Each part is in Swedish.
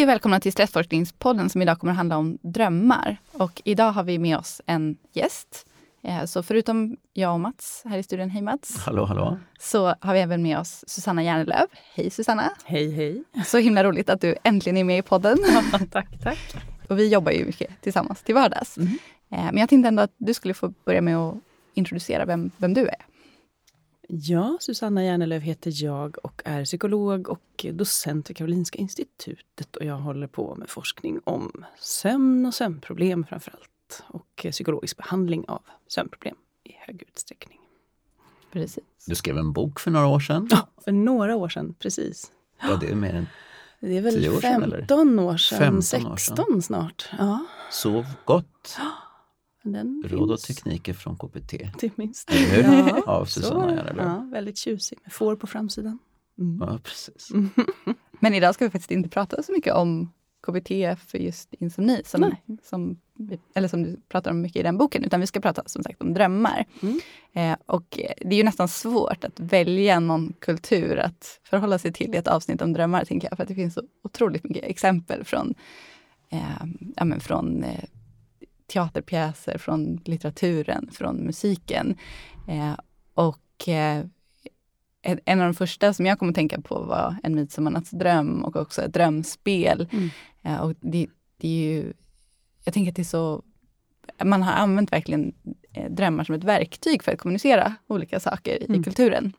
Hej och välkomna till Stressforskningspodden som idag kommer att handla om drömmar. Och idag har vi med oss en gäst. Eh, så förutom jag och Mats här i studion, hej Mats. Hallå, hallå. Så har vi även med oss Susanna Järnelöv. Hej Susanna. Hej, hej. Så himla roligt att du äntligen är med i podden. tack, tack. Och vi jobbar ju mycket tillsammans till vardags. Mm. Men jag tänkte ändå att du skulle få börja med att introducera vem, vem du är. Ja, Susanna Järnelöv heter jag och är psykolog och docent vid Karolinska institutet. Och jag håller på med forskning om sömn och sömnproblem framför allt. Och psykologisk behandling av sömnproblem i hög utsträckning. Precis. Du skrev en bok för några år sedan. Ja, för några år sedan, precis. Ja, det är mer än Det är väl år 15 år sedan, 15 16 år sedan. snart. Ja. Sov gott. Den Råd och tekniker från KPT. till minst. Hur? Ja, Av Susanna. Järnelöv. Ja, väldigt tjusig med får på framsidan. Mm. Ja, precis. Men idag ska vi faktiskt inte prata så mycket om KBT för just insomni, som, Nej. som, eller som du pratar om mycket i den boken, utan vi ska prata som sagt om drömmar. Mm. Eh, och det är ju nästan svårt att välja någon kultur att förhålla sig till i ett avsnitt om drömmar, tänker jag, för att det finns så otroligt mycket exempel från, eh, ja, men från eh, teaterpjäser, från litteraturen, från musiken. Eh, och eh, en av de första som jag kom att tänka på var En midsommarnattsdröm och också ett drömspel. Mm. Eh, och det, det är ju, jag tänker att det är så, man har använt verkligen eh, drömmar som ett verktyg för att kommunicera olika saker i Mm. kulturen.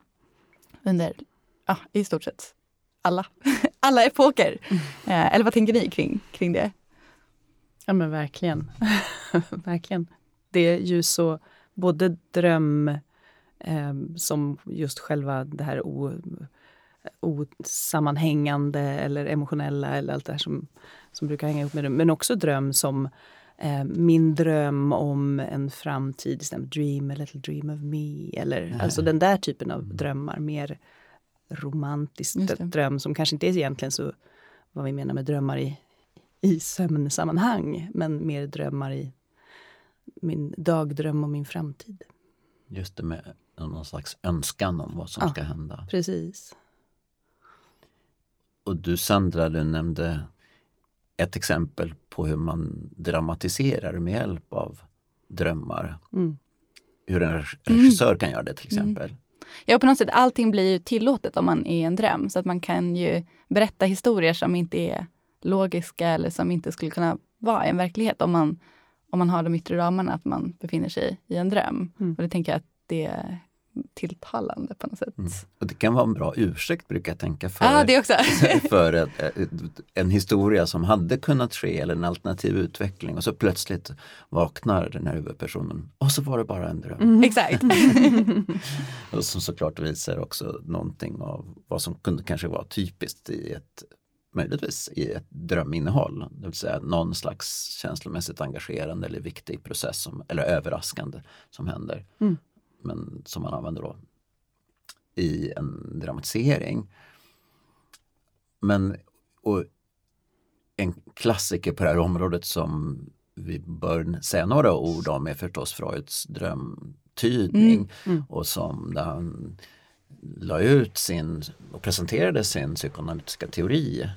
Under, ja, i stort sett alla, alla epoker. Eh, eller vad tänker ni kring, kring det? Ja men verkligen. verkligen. Det är ju så både dröm eh, som just själva det här o, osammanhängande eller emotionella eller allt det här som, som brukar hänga ihop med det. Men också dröm som eh, min dröm om en framtid, dream a little dream of me. Eller alltså den där typen av drömmar, mer det. dröm som kanske inte är egentligen så vad vi menar med drömmar i, i sömnsammanhang, men mer drömmar i min dagdröm om min framtid. Just det med någon slags önskan om vad som Ja. ska hända. Precis. Och du Sandra, du nämnde ett exempel på hur man dramatiserar med hjälp av drömmar. Mm. Hur en regissör kan göra det till exempel. Ja, på något sätt, allting blir ju tillåtet om man är i en dröm. Så att man kan ju berätta historier som inte är logiska eller som inte skulle kunna vara i en verklighet om man, om man har de yttre ramarna att man befinner sig i en dröm. Mm. Och det tänker jag att det är tilltalande på något sätt. Mm. Och det kan vara en bra ursäkt brukar jag tänka för, ah, det också. för ett, en historia som hade kunnat ske eller en alternativ utveckling och så plötsligt vaknar den här huvudpersonen och så var det bara en dröm. Exakt. Och som såklart visar också någonting av vad som kunde kanske vara typiskt i ett möjligtvis i ett dröminnehåll. Det vill säga någon slags känslomässigt engagerande eller viktig process som, eller överraskande som händer. Mm. Men som man använder då i en dramatisering. Men och en klassiker på det här området som vi bör säga några ord om är förstås Freuds drömtydning Mm, mm. och som där han la ut sin och presenterade sin psykoanalytiska teori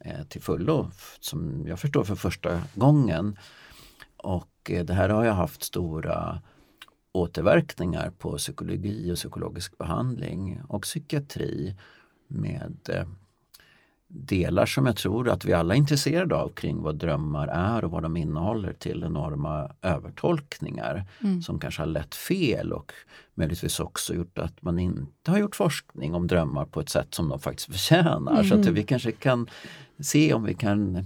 eh, till fullo som jag förstår för första gången. Och eh, det här har ju haft stora återverkningar på psykologi och psykologisk behandling och psykiatri med eh, delar som jag tror att vi alla är intresserade av kring vad drömmar är och vad de innehåller till enorma övertolkningar Mm. som kanske har lett fel och möjligtvis också gjort att man inte har gjort forskning om drömmar på ett sätt som de faktiskt förtjänar. Så att vi kanske kan se om vi kan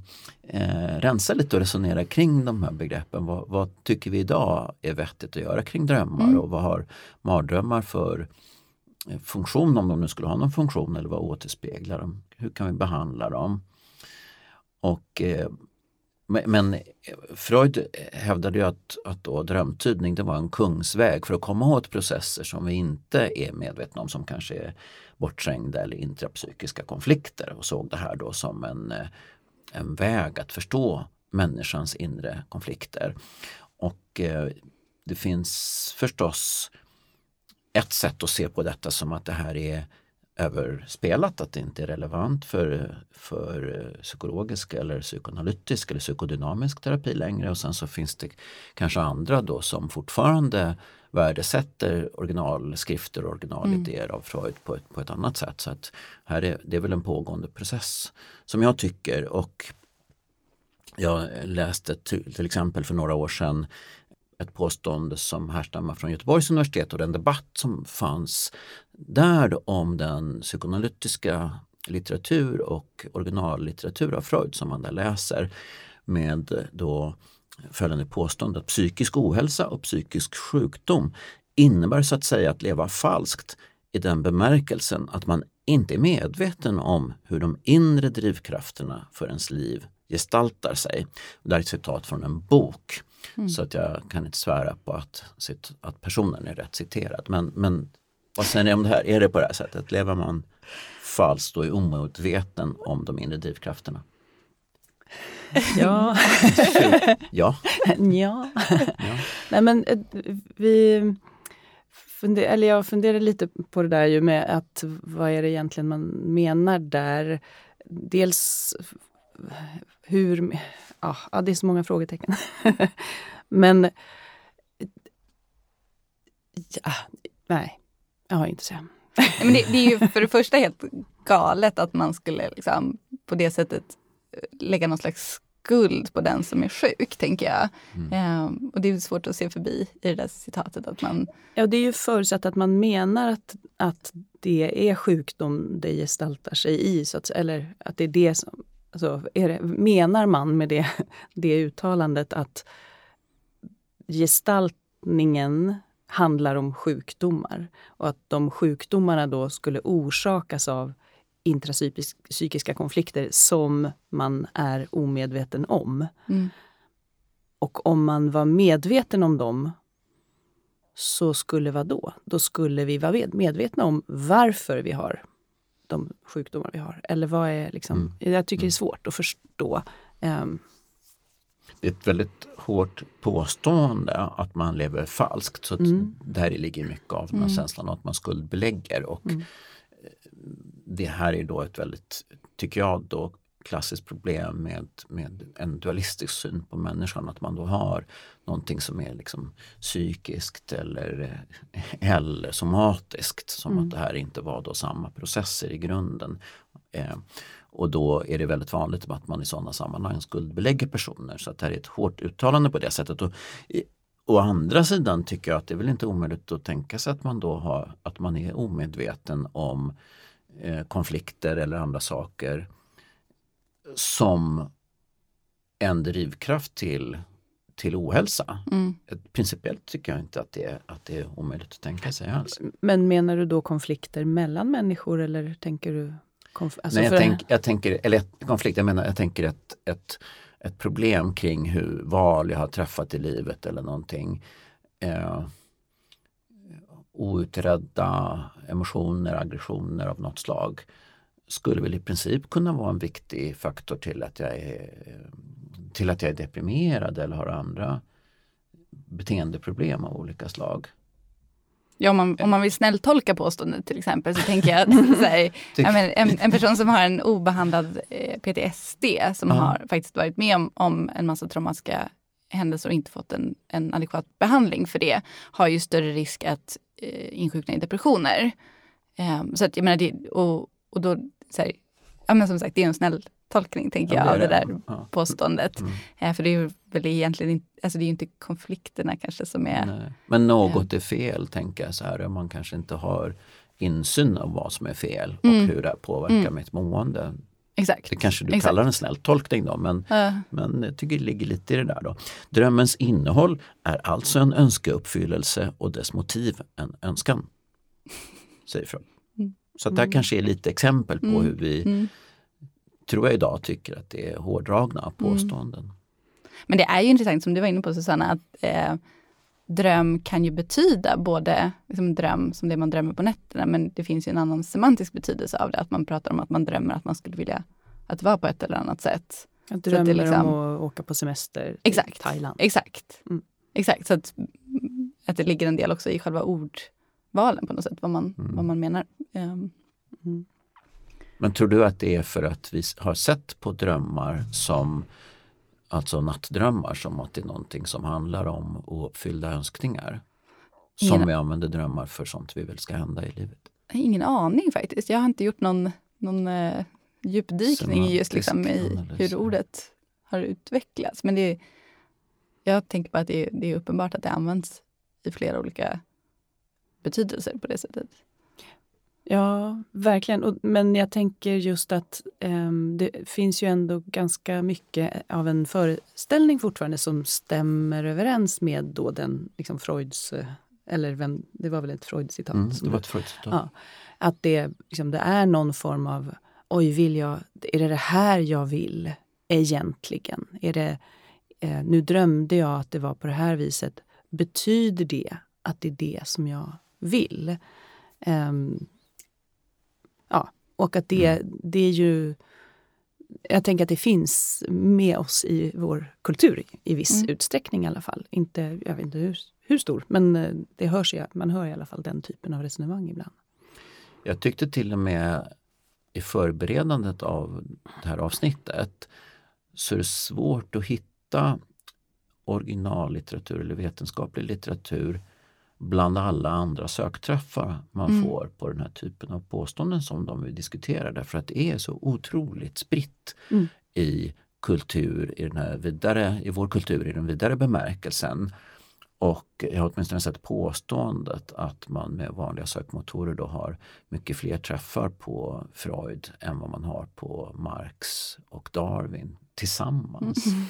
eh, rensa lite och resonera kring de här begreppen. Vad, vad tycker vi idag är vettigt att göra kring drömmar Mm. och vad har mardrömmar för Eh, funktion, om de nu skulle ha någon funktion eller vad återspeglar de? Hur kan vi behandla dem? Och, eh, men, eh, Freud hävdade ju att, att då drömtydning det var en kungsväg för att komma åt processer som vi inte är medvetna om som kanske är bortträngda eller intrapsykiska konflikter och såg det här då som en, eh, en väg att förstå människans inre konflikter. Och eh, det finns förstås ett sätt att se på detta som att det här är överspelat, att det inte är relevant för, för psykologisk eller psykoanalytisk eller psykodynamisk terapi längre och sen så finns det kanske andra då som fortfarande värdesätter originalskrifter och originalidéer mm. av Freud på ett, på ett annat sätt. Så att här är, det är väl en pågående process som jag tycker och jag läste till exempel för några år sedan ett påstående som härstammar från Göteborgs universitet och den debatt som fanns där om den psykoanalytiska litteratur och originallitteratur av Freud som man där läser med då följande påstående att psykisk ohälsa och psykisk sjukdom innebär så att säga att leva falskt i den bemärkelsen att man inte är medveten om hur de inre drivkrafterna för ens liv gestaltar sig. Det här är ett citat från en bok mm. så att jag kan inte svära på att, att personen är rätt citerad. Men, men vad säger ni om det här? Är det på det här sättet? Lever man falskt och är omedveten om de inre drivkrafterna? Ja. ja. ja. Nej men eh, vi funder, eller jag funderar lite på det där ju med att vad är det egentligen man menar där? Dels hur... Ja, det är så många frågetecken. men... Ja, nej, jag har inte så. Men det, det, är ju för det första helt galet att man skulle liksom på det sättet lägga någon slags skuld på den som är sjuk, tänker jag. Mm. Ehm, och det är svårt att se förbi i det där citatet. Att man... Ja, det är ju förutsatt att man menar att, att det är sjukdom det gestaltar sig i, så att, eller att det är det som... Alltså, det, menar man med det, det uttalandet att gestaltningen handlar om sjukdomar och att de sjukdomarna då skulle orsakas av intrapsykiska konflikter som man är omedveten om. Mm. Och om man var medveten om dem så skulle vad då? Då skulle vi vara medvetna om varför vi har de sjukdomar vi har. Eller vad är liksom, mm. jag tycker det är mm. svårt att förstå. Um, det är ett väldigt hårt påstående att man lever falskt. Så mm. där ligger mycket av den här mm. känslan att man skuldbelägger. Och mm det här är då ett väldigt, tycker jag, då klassiskt problem med, med en dualistisk syn på människan. Att man då har någonting som är liksom psykiskt eller, eller somatiskt. Som mm. att det här inte var då samma processer i grunden. Eh, och då är det väldigt vanligt att man i sådana sammanhang skuldbelägger personer. Så att det här är ett hårt uttalande på det sättet. Och, i, Å andra sidan tycker jag att det är väl inte omöjligt att tänka sig att man då har, att man är omedveten om eh, konflikter eller andra saker som en drivkraft till, till ohälsa. Mm. Principiellt tycker jag inte att det, att det är omöjligt att tänka sig alls. Men menar du då konflikter mellan människor eller tänker du? Alltså Nej, jag, tänk, jag tänker, eller konflikt, jag menar jag tänker ett, ett ett problem kring hur val jag har träffat i livet eller någonting. Eh, outredda emotioner, aggressioner av något slag skulle väl i princip kunna vara en viktig faktor till att jag är, till att jag är deprimerad eller har andra beteendeproblem av olika slag. Ja, om man, om man vill snälltolka påståendet till exempel så tänker jag att här, ja, en, en, person som har en obehandlad eh, PTSD som Aha. har faktiskt varit med om, om en massa traumatiska händelser och inte fått en, en adekvat behandling för det har ju större risk att eh, insjukna i depressioner. Eh, så att jag menar, det, och, och då, så här, ja men som sagt det är en snäll tolkning, tänker ja, jag, av det, det där ja. påståendet. Mm. Eh, för det är väl egentligen inte, alltså det är inte konflikterna kanske som är... Nej. Men något är fel, tänker jag så här, man kanske inte har insyn av vad som är fel och mm. hur det påverkar mm. mitt mående. Exakt. Det kanske du Exakt. kallar en snäll tolkning då, men, uh. men jag tycker det ligger lite i det där. då. Drömmens innehåll är alltså en önskeuppfyllelse och dess motiv en önskan. Säger Freud. Mm. Så det här mm. kanske är lite exempel på mm. hur vi mm tror jag idag tycker att det är hårdragna mm. påståenden. Mm. Men det är ju intressant som du var inne på Susanna, att eh, dröm kan ju betyda både liksom dröm som det man drömmer på nätterna, men det finns ju en annan semantisk betydelse av det, att man pratar om att man drömmer att man skulle vilja att vara på ett eller annat sätt. Jag drömmer liksom, om att åka på semester till exakt, Thailand. Exakt. Mm. Exakt, så att, att det ligger en del också i själva ordvalen på något sätt, vad man, mm. vad man menar. Um, Mm. Men tror du att det är för att vi har sett på drömmar som alltså nattdrömmar som att det är någonting som handlar om ouppfyllda önskningar? Som ingen... vi använder drömmar för sånt vi vill ska hända i livet? Ingen aning faktiskt. Jag har inte gjort någon, någon uh, djupdykning just liksom, i hur ordet har utvecklats. Men det, jag tänker bara att det är, det är uppenbart att det används i flera olika betydelser på det sättet. Ja, verkligen. Men jag tänker just att um, det finns ju ändå ganska mycket av en föreställning fortfarande som stämmer överens med då den liksom Freuds, eh, eller vem, det var väl ett Freud-citat? Mm, det var ett Freud-citat. Ja, att det, liksom, det är någon form av, oj, vill jag, är det det här jag vill egentligen? Är det, eh, nu drömde jag att det var på det här viset. Betyder det att det är det som jag vill? Um, ja, och att det, mm. det är ju... Jag tänker att det finns med oss i vår kultur i viss mm. utsträckning i alla fall. Inte, jag vet inte hur, hur stor, men eh, det hörs, man hör i alla fall den typen av resonemang ibland. Jag tyckte till och med i förberedandet av det här avsnittet så är det svårt att hitta originallitteratur eller vetenskaplig litteratur bland alla andra sökträffar man mm. får på den här typen av påståenden som de vi diskuterar därför att det är så otroligt spritt mm. i kultur, i, den här vidare, i vår kultur i den vidare bemärkelsen. Och jag har åtminstone sett påståendet att man med vanliga sökmotorer då har mycket fler träffar på Freud än vad man har på Marx och Darwin tillsammans. Mm.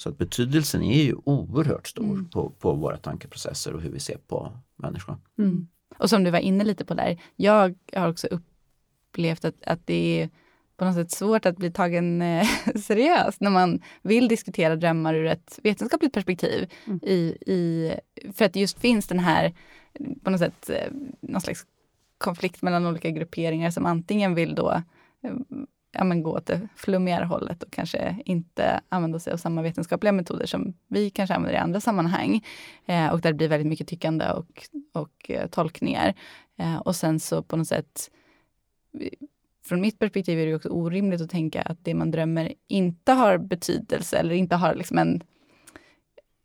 Så att betydelsen är ju oerhört stor mm. på, på våra tankeprocesser och hur vi ser på människor. Mm. Och som du var inne lite på där, jag har också upplevt att, att det är på något sätt svårt att bli tagen eh, seriöst när man vill diskutera drömmar ur ett vetenskapligt perspektiv. Mm. I, i, för att det just finns den här, på något sätt, eh, någon slags konflikt mellan olika grupperingar som antingen vill då eh, ja, men gå åt det flummigare hållet och kanske inte använda sig av samma vetenskapliga metoder som vi kanske använder i andra sammanhang. Eh, och där det blir väldigt mycket tyckande och, och eh, tolkningar. Eh, och sen så på något sätt från mitt perspektiv är det också orimligt att tänka att det man drömmer inte har betydelse eller inte har liksom en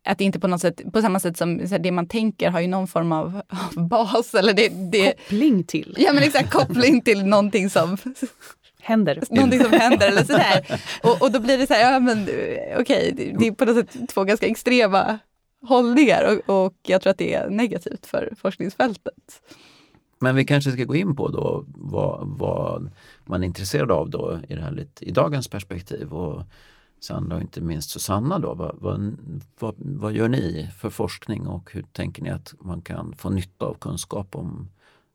att det inte på något sätt, på samma sätt som det man tänker har ju någon form av, av bas. Eller det, det, koppling till. Ja men exakt, koppling till någonting som händer. Någonting som händer eller sådär. Och, och då blir det så här, ja men okej, okay, det, det är på något sätt två ganska extrema hållningar och, och jag tror att det är negativt för forskningsfältet. Men vi kanske ska gå in på då vad, vad man är intresserad av då i, det här lite, i dagens perspektiv. Och Sandra och inte minst Susanna då, vad, vad, vad, vad, gör ni för forskning och hur tänker ni att man kan få nytta av kunskap om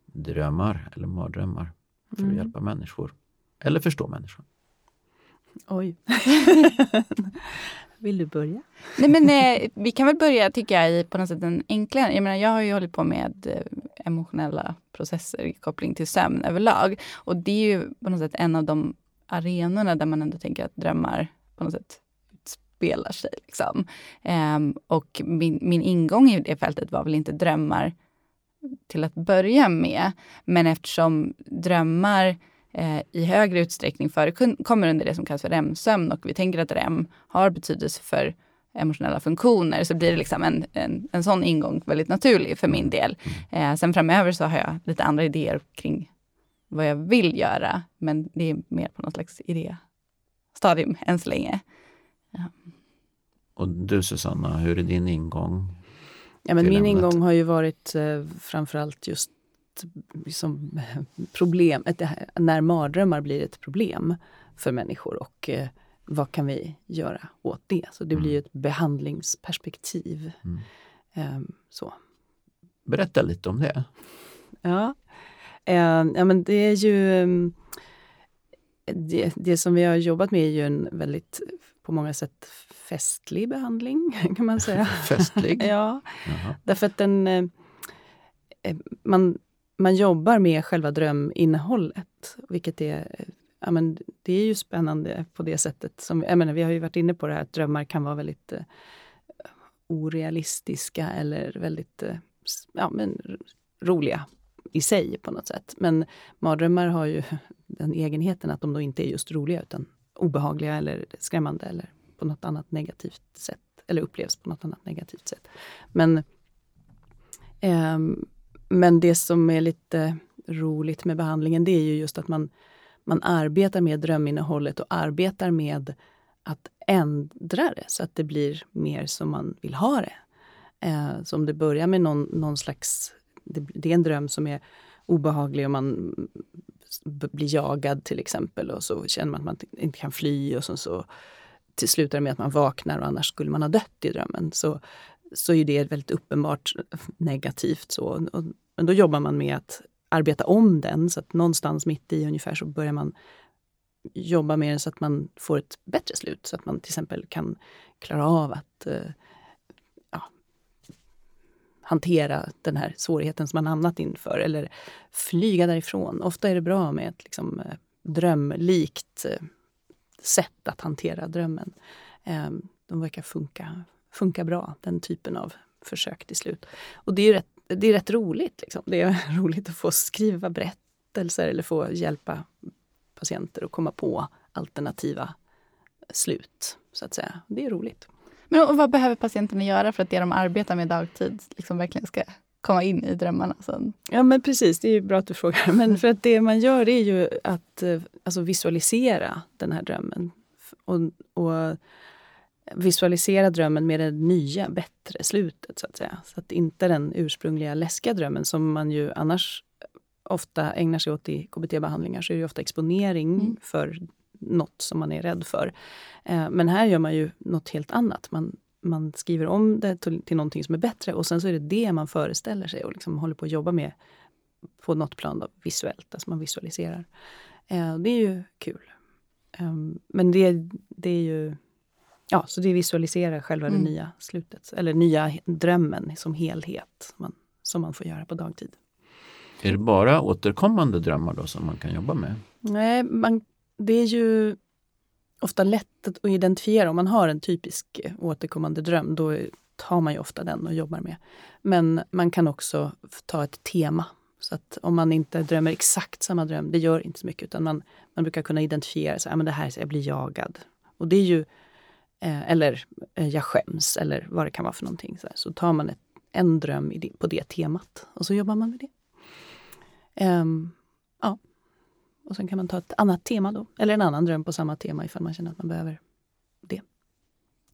drömmar eller mardrömmar för att mm. hjälpa människor? Eller förstå människan? Oj. Vill du börja? Nej, men, eh, vi kan väl börja, tycker jag, i på något sätt en enklare... Jag, menar, jag har ju hållit på med eh, emotionella processer i koppling till sömn överlag. Och det är ju på något sätt en av de arenorna där man ändå tänker att drömmar på något sätt spelar sig. Liksom. Um, och min, min ingång i det fältet var väl inte drömmar till att börja med. Men eftersom drömmar eh, i högre utsträckning förekommer under det som kallas för REM-sömn och vi tänker att REM har betydelse för emotionella funktioner så blir det liksom en, en, en sån ingång väldigt naturlig för min del. Eh, sen framöver så har jag lite andra idéer kring vad jag vill göra, men det är mer på något slags idéstadium än så länge. Ja. Och du Susanna, hur är din ingång? Ja, men min ämnet? ingång har ju varit eh, framförallt just liksom, problem, ett, när mardrömmar blir ett problem för människor och eh, vad kan vi göra åt det? Så det blir mm. ett behandlingsperspektiv. Mm. Eh, så. Berätta lite om det. Ja, eh, ja men det är ju ehm, det, det, som vi har jobbat med är ju en väldigt, på många sätt, festlig behandling kan man säga. festlig? ja, Jaha. därför att den eh, eh, man man jobbar med själva dröminnehållet. Vilket är, ja, men det är ju spännande på det sättet. Som, jag menar, vi har ju varit inne på det här att drömmar kan vara väldigt eh, orealistiska eller väldigt eh, ja, men, roliga i sig på något sätt. Men mardrömmar har ju den egenheten att de då inte är just roliga utan obehagliga eller skrämmande eller på något annat negativt sätt. Eller upplevs på något annat negativt sätt. Men, eh, men det som är lite roligt med behandlingen det är ju just att man, man arbetar med dröminnehållet och arbetar med att ändra det så att det blir mer som man vill ha det. Eh, så om det börjar med någon, någon slags... Det, det, är en dröm som är obehaglig och man blir jagad till exempel och så känner man att man inte kan fly och så, så till slutar det med att man vaknar och annars skulle man ha dött i drömmen. Så, så är det väldigt uppenbart negativt. Så. Och, men då jobbar man med att arbeta om den så att någonstans mitt i ungefär så börjar man jobba med den så att man får ett bättre slut. Så att man till exempel kan klara av att eh, ja, hantera den här svårigheten som man hamnat inför eller flyga därifrån. Ofta är det bra med ett liksom, eh, drömlikt eh, sätt att hantera drömmen. Ehm, de verkar funka, funka bra, den typen av försök till slut. Och det är rätt, det är rätt roligt. Liksom. Det är roligt att få skriva berättelser eller få hjälpa patienter att komma på alternativa slut. så att säga. Det är roligt. Men vad behöver patienterna göra för att det de arbetar med dagtid liksom verkligen ska komma in i drömmarna sen? Ja men precis, det är bra att du frågar. Men för att det man gör är ju att eh, alltså, visualisera den här drömmen. Och, och visualisera drömmen med det nya, bättre slutet så att säga. Så att inte den ursprungliga läskiga drömmen som man ju annars ofta ägnar sig åt i KBT-behandlingar så är det ofta exponering mm. för något som man är rädd för. Eh, men här gör man ju något helt annat. Man, man skriver om det till, till någonting som är bättre och sen så är det det man föreställer sig och liksom håller på att jobba med på något plan då, visuellt, alltså man visualiserar. Eh, det är ju kul. Eh, men det, det är ju Ja, så det visualiserar själva mm. det nya slutet, eller nya drömmen som helhet man, som man får göra på dagtid. Är det bara återkommande drömmar då som man kan jobba med? Nej, man, det är ju ofta lätt att identifiera. Om man har en typisk återkommande dröm, då tar man ju ofta den och jobbar med. Men man kan också ta ett tema. Så att om man inte drömmer exakt samma dröm, det gör inte så mycket, utan man, man brukar kunna identifiera sig. Ja, men det här, jag blir jagad. Och det är ju, eh, eller eh, jag skäms, eller vad det kan vara för någonting. Så, här. så tar man ett, en dröm det, på det temat och så jobbar man med det. Um, ja. Och sen kan man ta ett annat tema då, eller en annan dröm på samma tema ifall man känner att man behöver det.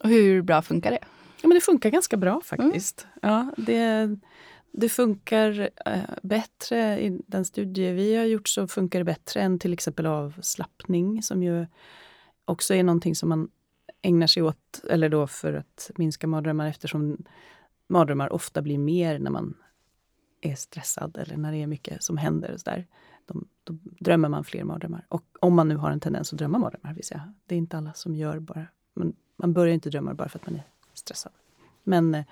Och hur bra funkar det? Ja, men det funkar ganska bra faktiskt. Mm. Ja, det, det funkar äh, bättre. I den studie vi har gjort så funkar det bättre än till exempel avslappning som ju också är någonting som man ägnar sig åt, eller då för att minska mardrömmar eftersom mardrömmar ofta blir mer när man är stressad eller när det är mycket som händer. Och så där, då, då drömmer man fler mardrömmar. Och om man nu har en tendens att drömma mardrömmar, vill säga. Det är inte alla som gör bara... Man, man börjar inte drömma bara för att man är stressad. Men eh,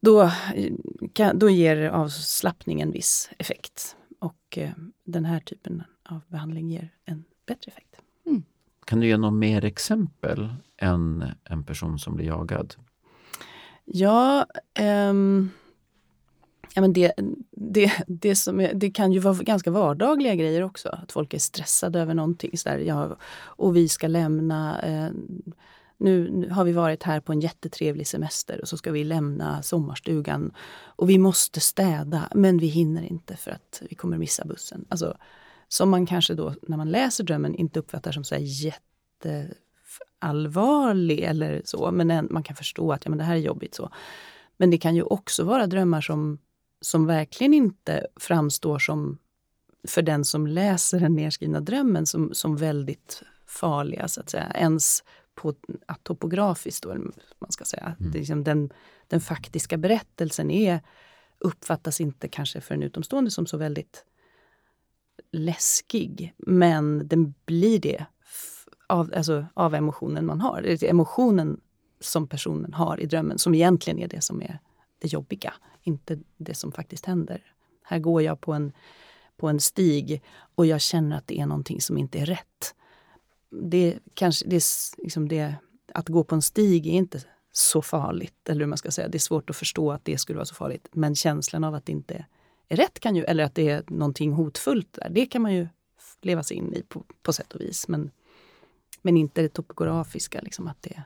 då, eh, kan, då ger avslappning en viss effekt. Och eh, den här typen av behandling ger en bättre effekt. Kan du ge något mer exempel än en person som blir jagad? Ja, um, Ja, men det, det, det, som är, det kan ju vara ganska vardagliga grejer också. Att folk är stressade över någonting. Så där, ja, och vi ska lämna... Eh, nu, nu, har vi varit här på en jättetrevlig semester och så ska vi lämna sommarstugan. Och vi måste städa, men vi hinner inte för att vi kommer missa bussen. Alltså, som man kanske då, när man läser drömmen, inte uppfattar som så här jätteallvarlig eller så. Men en, man kan förstå att ja, men det här är jobbigt. så. Men det kan ju också vara drömmar som som verkligen inte framstår som, för den som läser den nedskrivna drömmen, som, som väldigt farliga, så att säga. Ens på, topografiskt, då, man ska säga. Mm. Det liksom den, den faktiska berättelsen är, uppfattas inte kanske för en utomstående som så väldigt läskig. Men den blir det av, alltså, av emotionen man har. Det är emotionen som personen har i drömmen som egentligen är det som är det jobbiga, inte det som faktiskt händer. Här går jag på en, på en stig och jag känner att det är någonting som inte är rätt. Det, kanske, det, liksom det, att gå på en stig är inte så farligt, eller hur man ska säga. Det är svårt att förstå att det skulle vara så farligt. Men känslan av att det inte är rätt kan ju, eller att det är någonting hotfullt där, det kan man ju leva sig in i på, på sätt och vis. Men, men inte det topografiska, liksom att det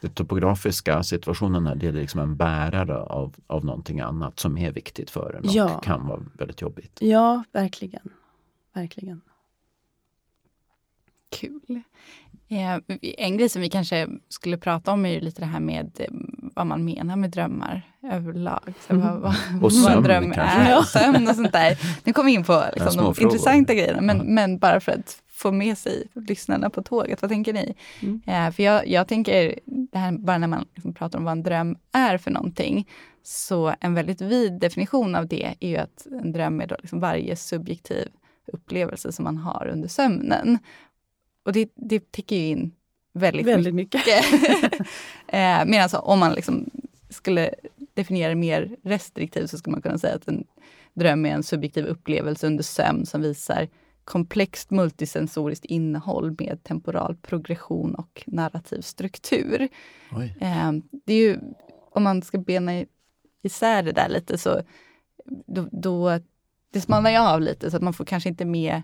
den topografiska situationen här, det är liksom en bärare av, av någonting annat som är viktigt för en och Ja. kan vara väldigt jobbigt. Ja, verkligen. Verkligen. Kul. Eh, en grej som vi kanske skulle prata om är ju lite det här med eh, vad man menar med drömmar överlag. Så Mm. vad, vad, Och vad sömn en dröm kanske. är, och sömn och sånt där. Nu kommer vi in på liksom, de frågor. intressanta grejerna, men, Ja. men bara för att få med sig lyssnarna på tåget. Vad tänker ni? Mm. Eh, för jag, jag tänker, det här, bara när man liksom pratar om vad en dröm är för någonting, så en väldigt vid definition av det är ju att en dröm är då liksom varje subjektiv upplevelse som man har under sömnen. Och det, det täcker ju in väldigt, Väldigt mycket. mycket. eh, Medan så om man liksom skulle definiera det mer restriktivt så skulle man kunna säga att en dröm är en subjektiv upplevelse under sömn som visar komplext multisensoriskt innehåll med temporal progression och narrativ struktur. Oj. Eh, det är ju, om man ska bena i- isär det där lite så då, då det smalnar ju av lite så att man får kanske inte med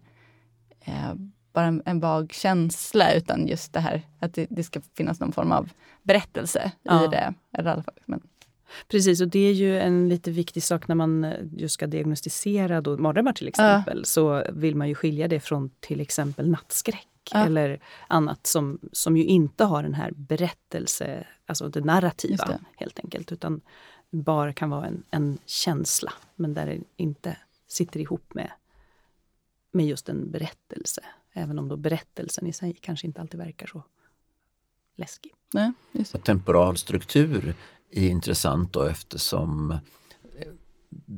eh, bara en, en vag känsla utan just det här att det, det ska finnas någon form av berättelse Ja. i det. Eller i fall, men, Precis, och det är ju en lite viktig sak när man just ska diagnostisera då mardrömmar till exempel. Så vill man ju skilja det från till exempel nattskräck Ja. eller annat som, som ju inte har den här berättelse, alltså det narrativa det. helt enkelt. Utan bara kan vara en, en känsla, men där det inte sitter ihop med, med just en berättelse. Även om då berättelsen i sig kanske inte alltid verkar så läskig. nej, just det. Temporal struktur är intressant då eftersom eh,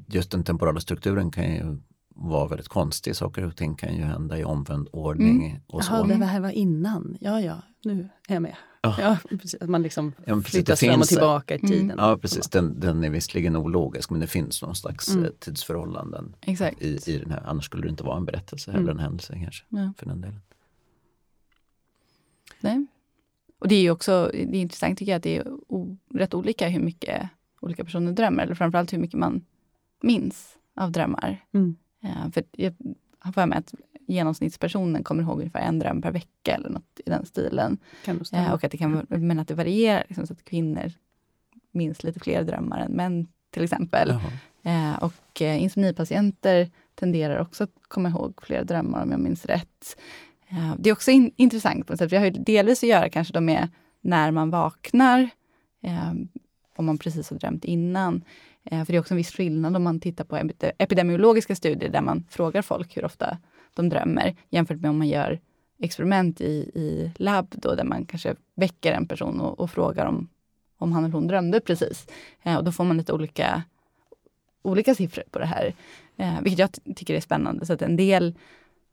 just den temporala strukturen kan ju vara väldigt konstig. Saker och ting kan ju hända i omvänd ordning. Och så. Jaha, det här var innan. Ja, ja, nu är jag med. Ja. Ja, precis. Att man liksom Ja, precis, flyttas fram och tillbaka i Mm. tiden. Ja precis, den, den är visserligen ologisk men det finns någon slags Mm. eh, tidsförhållanden Exakt. i, i den här. Annars skulle det inte vara en berättelse eller Mm. en händelse kanske. Ja. För den delen. Nej. Och det är ju också det är intressant tycker jag att det är o, rätt olika hur mycket olika personer drömmer. Eller framförallt hur mycket man minns av drömmar. Mm. Eh, för jag har för mig att genomsnittspersonen kommer ihåg ungefär en dröm per vecka eller något i den stilen. Eh, och att det kan, men att det varierar, liksom, så att kvinnor minns lite fler drömmar än män till exempel. Jaha. Eh, och insomnipatienter tenderar också att komma ihåg fler drömmar om jag minns rätt. Det är också in, intressant på något sätt, för det har ju delvis att göra kanske då med när man vaknar, om man precis har drömt innan. Eh, för det är också en viss skillnad om man tittar på epidemiologiska studier där man frågar folk hur ofta de drömmer jämfört med om man gör experiment i, i labb då, där man kanske väcker en person och, och frågar om, om han eller hon drömde precis. Eh, och då får man lite olika, olika siffror på det här. Eh, vilket jag ty- tycker är spännande. Så att en del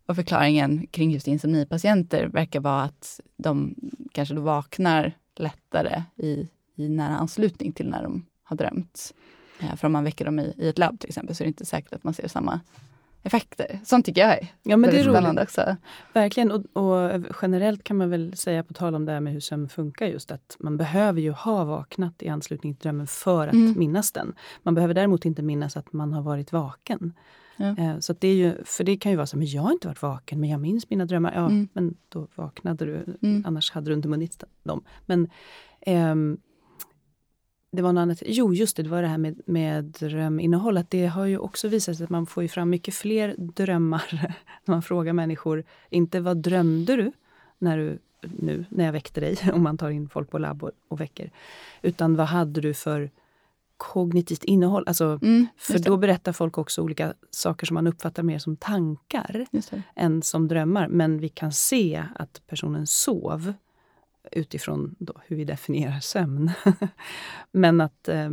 av förklaringen kring just insomnipatienter verkar vara att de kanske då vaknar lättare i, i nära anslutning till när de har drömt. Eh, för om man väcker dem i, i ett labb till exempel så är det inte säkert att man ser samma effekter. Sånt tycker jag är Ja, men det är roligt. också. Verkligen. Och, och generellt kan man väl säga, på tal om det här med hur sömn funkar, just att man behöver ju ha vaknat i anslutning till drömmen för att Mm. minnas den. Man behöver däremot inte minnas att man har varit vaken. Ja. Eh, Så det är ju, för det kan ju vara så, men jag har inte varit vaken, men jag minns mina drömmar. Ja, Mm. men då vaknade du, Mm. annars hade du inte minns dem. Men ehm, det var något annat. Jo, just det, det var det här med, med dröminnehåll. Att det har ju också visat sig att man får ju fram mycket fler drömmar när man frågar människor. Inte vad drömde du när du nu när jag väckte dig, om man tar in folk på labb och, och väcker. Utan vad hade du för kognitivt innehåll? Alltså, Mm, för då berättar folk också olika saker som man uppfattar mer som tankar än som drömmar. Men vi kan se att personen sov utifrån då hur vi definierar sömn. Men att eh,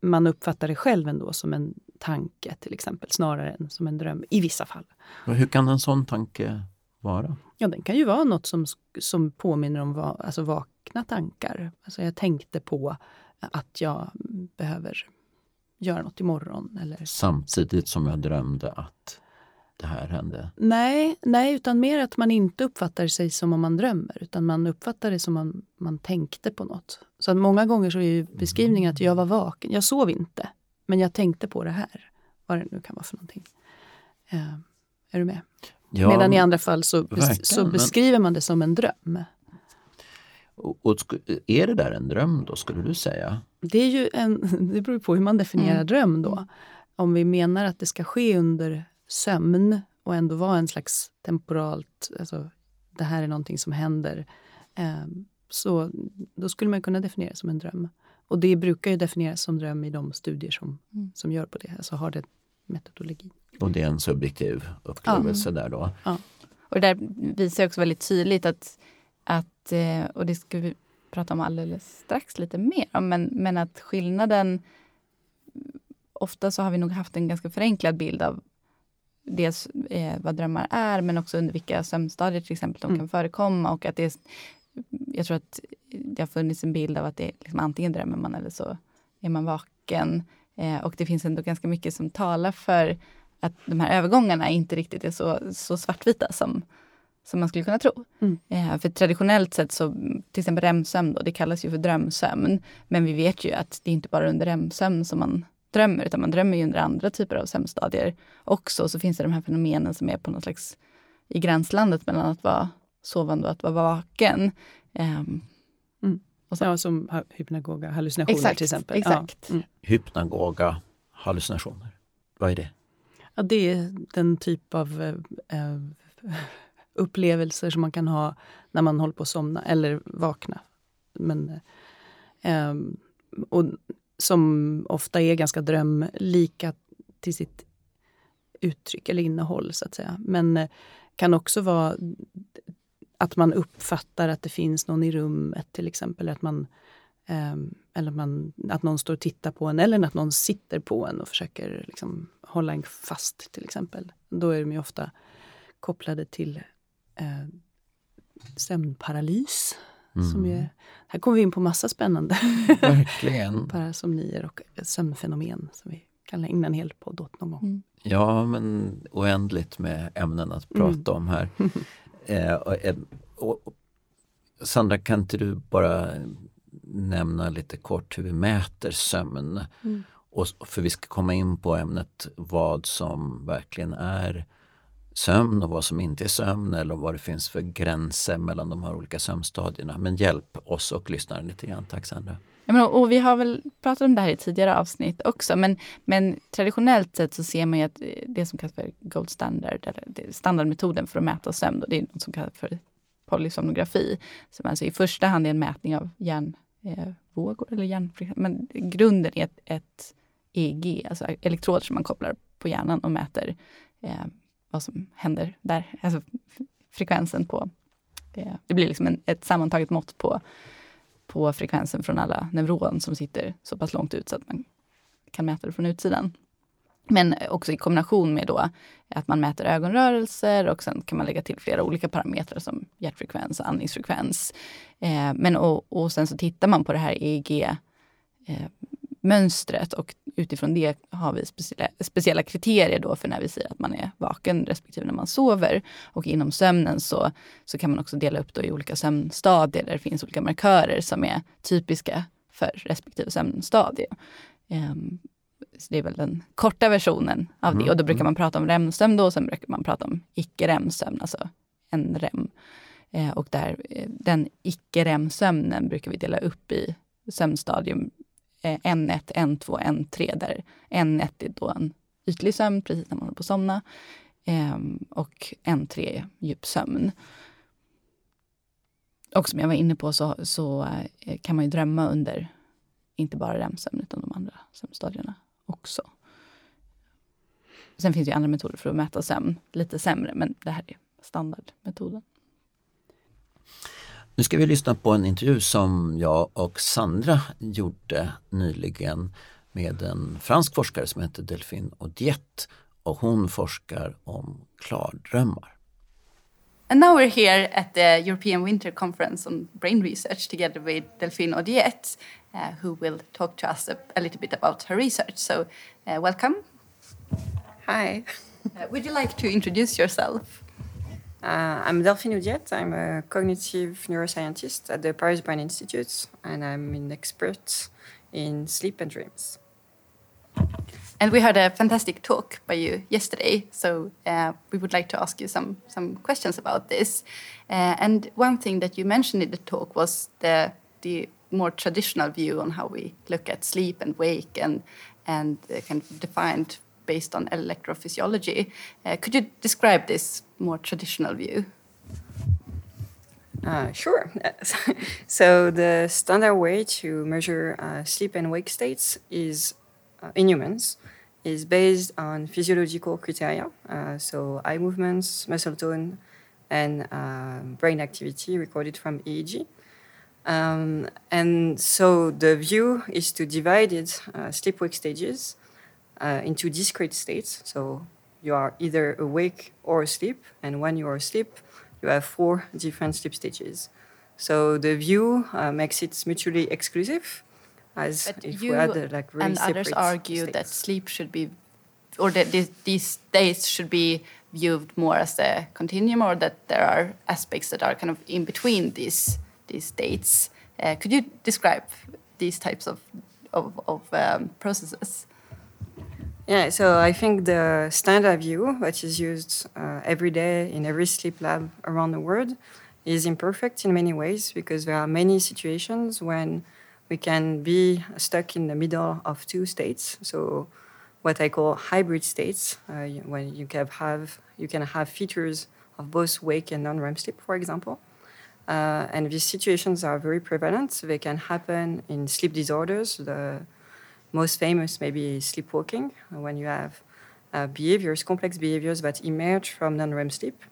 man uppfattar det själv ändå som en tanke till exempel, snarare än som en dröm i vissa fall. Och Hur kan en sån tanke vara? Ja, den kan ju vara något som, som påminner om va, alltså vakna tankar. Alltså jag tänkte på att jag behöver göra något imorgon. Eller... Samtidigt som jag drömde att det här hände. Nej, nej, utan mer att man inte uppfattar sig som om man drömmer, utan man uppfattar det som om man, man tänkte på något. Så att många gånger så är ju beskrivningen att jag var vaken, jag sov inte, men jag tänkte på det här. vad det nu kan vara för någonting. Eh, är du med? Ja, Medan i andra fall så, verkligen, så men- beskriver man det som en dröm. och, och, är det där en dröm då, skulle du säga? Det, är ju en, det beror på hur man definierar Mm. dröm då. Om vi menar att det ska ske under sömn och ändå vara en slags temporalt, alltså det här är någonting som händer. Eh, så då skulle man kunna definiera det som en dröm. Och det brukar ju definieras som dröm i de studier som, Mm. som gör på det, alltså har det metodologi. Och det är en subjektiv upplevelse där då? Och det där visar också väldigt tydligt att, att eh, och det ska vi prata om alldeles strax lite mer om, men, men att skillnaden Ofta så har vi nog haft en ganska förenklad bild av dels eh, vad drömmar är, men också under vilka sömnstadier till exempel de Mm. kan förekomma. Och att det är, jag tror att det har funnits en bild av att det är liksom antingen drömmer man eller så är man vaken. Eh, och det finns ändå ganska mycket som talar för att de här övergångarna inte riktigt är så, så svartvita som, som man skulle kunna tro. Mm. Eh, för traditionellt sett så, till exempel REM-sömn då, det kallas ju för drömsömn. Men vi vet ju att det är inte bara under REM-sömn som man drömmer, utan man drömmer ju under andra typer av sömnstadier också. Så finns det de här fenomenen som är på något slags i gränslandet mellan att vara sovande och att vara vaken. Ehm, och så- Ja, som hypnagoga hallucinationer Exakt, till exempel. exakt. Ja. Mm. Hypnagoga hallucinationer. Vad är det? Ja, det är den typ av eh, eh, upplevelser som man kan ha när man håller på att somna eller vakna. Men, eh, ehm, och som ofta är ganska drömlika till sitt uttryck eller innehåll, så att säga. Men eh, kan också vara att man uppfattar att det finns någon i rummet, till exempel. Eller att, man, eh, eller man, att någon står och tittar på en, eller att någon sitter på en och försöker liksom, hålla en fast, till exempel. Då är de ju ofta kopplade till eh, sömnparalys. Som Mm. är, här kommer vi in på massa spännande Verkligen. parasomnier och sömnfenomen som vi kan ägna en hel podd åt någon gång. Mm. Ja, men oändligt med ämnen att prata om här. Eh, och, eh, och, och, Sandra, kan inte du bara nämna lite kort hur vi mäter sömn? Mm. Och, för vi ska komma in på ämnet vad som verkligen är sömn och vad som inte är sömn eller vad det finns för gränser mellan de här olika sömnstadierna. Men hjälp oss och lyssnaren lite grann. Tack Sandra. Ja, men, och vi har väl pratat om det här i tidigare avsnitt också, men, men traditionellt sett så ser man ju att eh, det som kallas för gold standard, eller standardmetoden för att mäta sömn, och det är något som kallas för polysomnografi, som alltså i första hand är en mätning av hjärnvågor, eh, eller hjärn, men grunden är ett, ett EEG, alltså elektroder som man kopplar på hjärnan och mäter eh, vad som händer där, alltså frekvensen på, eh, det blir liksom en, ett sammantaget mått på på frekvensen från alla neuron som sitter så pass långt ut så att man kan mäta det från utsidan. Men också i kombination med då att man mäter ögonrörelser och sen kan man lägga till flera olika parametrar som hjärtfrekvens andningsfrekvens. Eh, men och, och sen så tittar man på det här EEG eh, mönstret och utifrån det har vi speciella, speciella kriterier då för när vi säger att man är vaken respektive när man sover. Och inom sömnen så, så kan man också dela upp då i olika sömnstadier där det finns olika markörer som är typiska för respektive sömnstadie. Så det är väl den korta versionen av det. Mm, Och då brukar mm. man prata om REM-sömn då, och sen brukar man prata om icke-REM-sömn, alltså en REM. Eh, och där, eh, den icke-REM-sömnen brukar vi dela upp i sömnstadium N1, N2, N3 där N1 är då en ytlig sömn precis när man håller på att somna. Ehm, och N3 är djup sömn. Och som jag var inne på så, så eh, kan man ju drömma under inte bara REM-sömn utan de andra sömnstadierna också. Sen finns det ju andra metoder för att mäta sömn, lite sämre, men det här är standardmetoden. Nu ska vi lyssna på en intervju som jag och Sandra gjorde nyligen med en fransk forskare som heter Delphine Audiette och hon forskar om klardrömmar. And now we're here at the European Winter Conference on Brain Research together with Delphine Audiette, uh, who will talk to us a, a little bit about her research. So, uh, welcome. Hi, Uh, would you like to introduce yourself? Uh, I'm Delphine Audiette. I'm a cognitive neuroscientist at the Paris Brain Institute, and I'm an expert in sleep and dreams. and we heard a fantastic talk by you yesterday, so uh, we would like to ask you some some questions about this. Uh, and one thing that you mentioned in the talk was the the more traditional view on how we look at sleep and wake and and kind of defined based on electrophysiology. Uh, could you describe this more traditional view? Uh, sure. so the standard way to measure uh, sleep and wake states is uh, in humans is based on physiological criteria. Uh, so eye movements, muscle tone, and uh, brain activity recorded from EEG. Um, and so the view is to divide it, uh, sleep-wake stages into discrete states. So you are either awake or asleep, and when you are asleep, you have four different sleep stages. So the view uh, makes it mutually exclusive, as but if you we had uh, like really and others argue states. that sleep should be, or that these, these states should be viewed more as a continuum, or that there are aspects that are kind of in between these these states. Uh, could you describe these types of of, of um, processes? Yeah, so I think the standard view which is used uh, every day in every sleep lab around the world is imperfect in many ways because there are many situations when we can be stuck in the middle of two states. So what I call hybrid states, uh, when you can have you can have features of both wake and non-REM sleep, for example. Uh, and these situations are very prevalent. They can happen in sleep disorders. The most famous maybe sleepwalking, when you have uh, behaviors, complex behaviors that emerge from non-REM sleep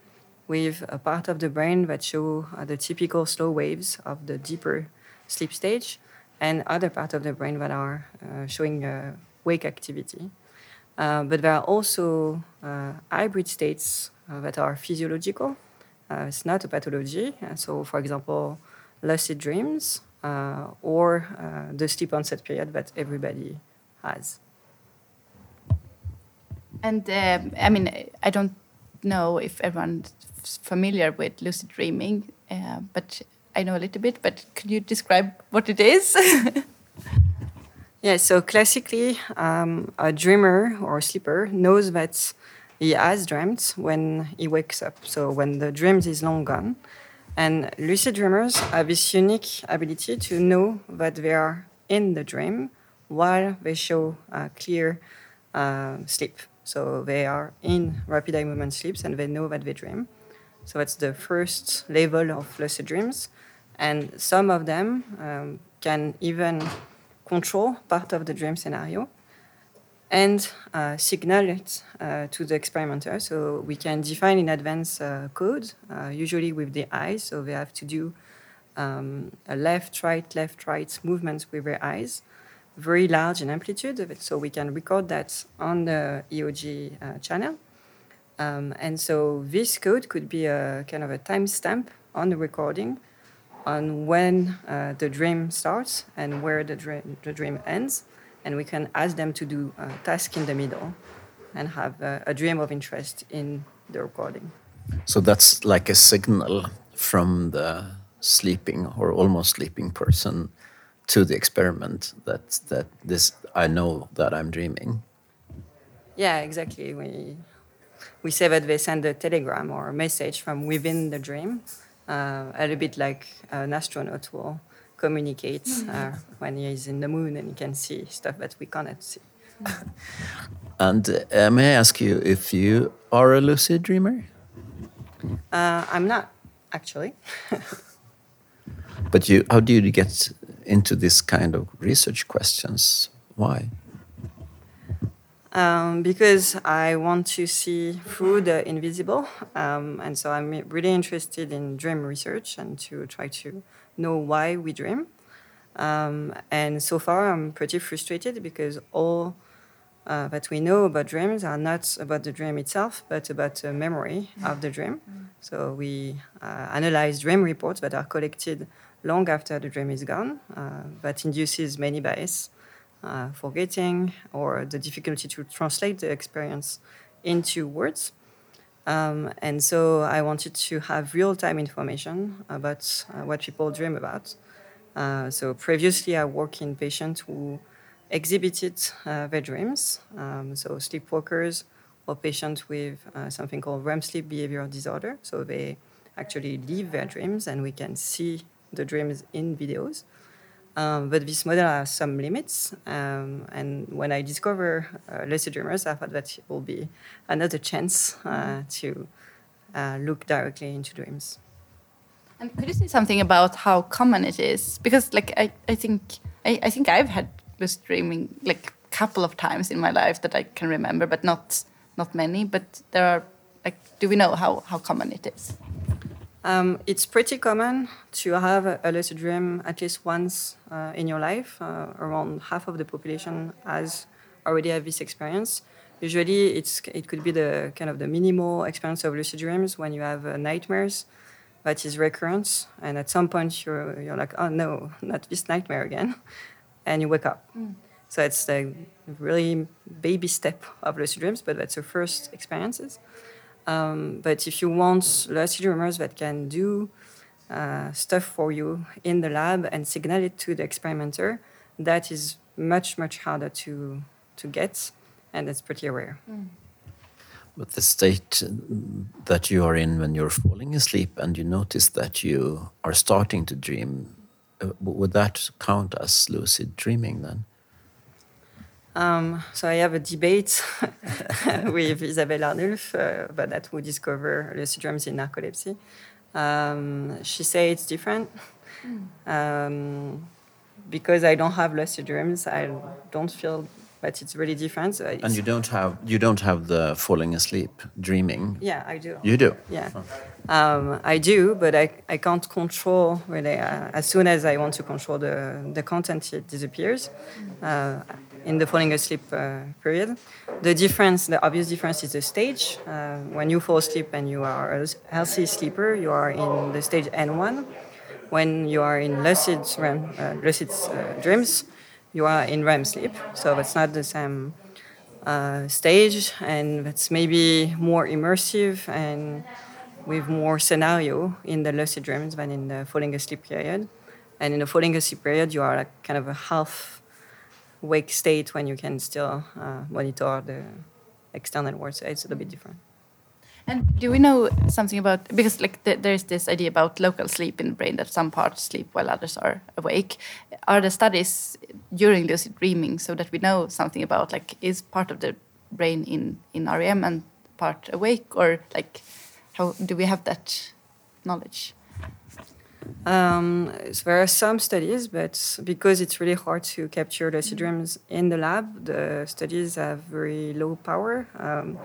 with a part of the brain that show uh, the typical slow waves of the deeper sleep stage and other part of the brain that are uh, showing uh, wake activity. Uh, but there are also uh, hybrid states that are physiological. it's not a pathology. so, for example, lucid dreams or uh, the steep onset period that everybody has. And uh, I mean, I don't know if everyone's familiar with lucid dreaming, uh, but I know a little bit. But could you describe what it is? yeah, so classically, um, a dreamer or a sleeper knows that he has dreamt when he wakes up. So when the dream is long gone, and lucid dreamers have this unique ability to know that they are in the dream while they show clear uh, sleep. So they are in rapid eye movement sleeps and they know that they dream. So that's the first level of lucid dreams. And some of them um, can even control part of the dream scenario and uh, signal it uh, to the experimenter. So we can define in advance uh, code, uh, usually with the eyes. So they have to do um, a left, right, left, right movements with their eyes, very large in amplitude. So we can record that on the EOG uh, channel. Um, and so this code could be a kind of a timestamp on the recording on when uh, the dream starts and where the dream, the dream ends and we can ask them to do a task in the middle and have a, a dream of interest in the recording. So that's like a signal from the sleeping or almost sleeping person to the experiment that that this I know that I'm dreaming. Yeah, exactly. We we say that they send a telegram or a message from within the dream, uh, a little bit like an astronaut will communicates uh, when he is in the moon and he can see stuff that we cannot see. and uh, may I ask you if you are a lucid dreamer? Uh, I'm not, actually. but you, how do you get into this kind of research questions? Why? Um, because I want to see through the invisible, um, and so I'm really interested in dream research and to try to know why we dream. Um, and so far, I'm pretty frustrated because all uh, that we know about dreams are not about the dream itself, but about the memory of the dream. So we uh, analyze dream reports that are collected long after the dream is gone. Uh, that induces many bias, uh, forgetting, or the difficulty to translate the experience into words. Um, and so I wanted to have real time information about uh, what people dream about. Uh, so previously, I worked in patients who exhibited uh, their dreams. Um, so sleepwalkers or patients with uh, something called REM sleep behavioral disorder. So they actually live their dreams, and we can see the dreams in videos. Um, but this model has some limits. Um, and when I discover uh, lucid dreamers, I thought that it will be another chance uh, to uh, look directly into dreams. And could you say something about how common it is? Because, like, I, I think I, I think I've had lucid dreaming like a couple of times in my life that I can remember, but not not many. But there are like, do we know how how common it is? Um, it's pretty common to have a, a lucid dream at least once uh, in your life. Uh, around half of the population has already had this experience. Usually, it's it could be the kind of the minimal experience of lucid dreams when you have uh, nightmares that is recurrent, and at some point you're you're like, oh no, not this nightmare again, and you wake up. Mm. So it's the really baby step of lucid dreams, but that's your first experiences. Um, but if you want lucid dreamers that can do uh, stuff for you in the lab and signal it to the experimenter, that is much much harder to to get, and it's pretty rare. Mm. But the state that you are in when you're falling asleep and you notice that you are starting to dream, uh, would that count as lucid dreaming then? Um, so I have a debate with Isabelle Arnulf uh, about that who discover lucid dreams in narcolepsy. Um, she says it's different. Mm. Um, because I don't have lucid dreams, I don't feel but it's really different. So and you don't have you don't have the falling asleep dreaming. Yeah, I do. You do. Yeah, oh. um, I do, but I, I can't control really. Uh, as soon as I want to control the the content, it disappears. Uh, in the falling asleep uh, period, the difference, the obvious difference, is the stage. Uh, when you fall asleep and you are a healthy sleeper, you are in the stage N1. When you are in lucid, uh, lucid uh, dreams, you are in REM sleep, so it's not the same uh, stage, and it's maybe more immersive and with more scenario in the lucid dreams than in the falling asleep period. And in the falling asleep period, you are like kind of a half wake state when you can still uh, monitor the external world. So it's a little bit different. And do we know something about because like th there's this idea about local sleep in the brain that some parts sleep while others are awake. Are there studies during lucid dreaming so that we know something about like is part of the brain in in REM and part awake or like how do we have that knowledge? Um, so there are some studies, but because it's really hard to capture lucid dreams in the lab, the studies have very low power. Um,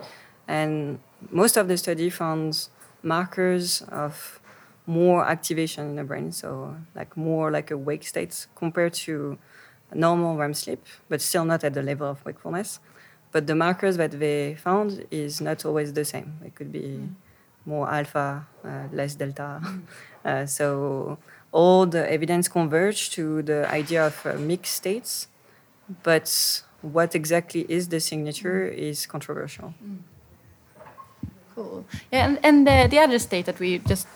and most of the study found markers of more activation in the brain, so like more like a wake state compared to normal REM sleep, but still not at the level of wakefulness. But the markers that they found is not always the same. It could be more alpha, uh, less delta. Uh, so all the evidence converge to the idea of uh, mixed states, but what exactly is the signature is controversial. Mm. Cool. Yeah, and, and uh, the other state that we just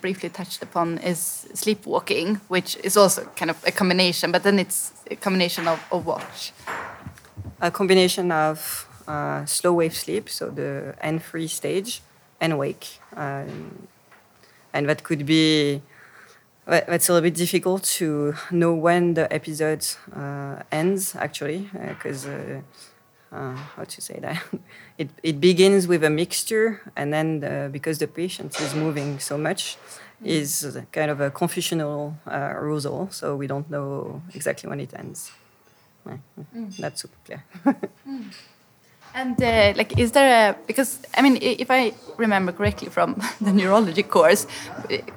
briefly touched upon is sleepwalking, which is also kind of a combination, but then it's a combination of, of what? A combination of uh, slow wave sleep, so the N3 stage, and wake. Um, and that could be, that's a little bit difficult to know when the episode uh, ends, actually, because uh, uh, how to say that it, it begins with a mixture and then the, because the patient is moving so much mm. is kind of a confusional uh, arousal so we don't know exactly when it ends mm. not super clear mm. And uh, like is there a because i mean if i remember correctly from the neurology course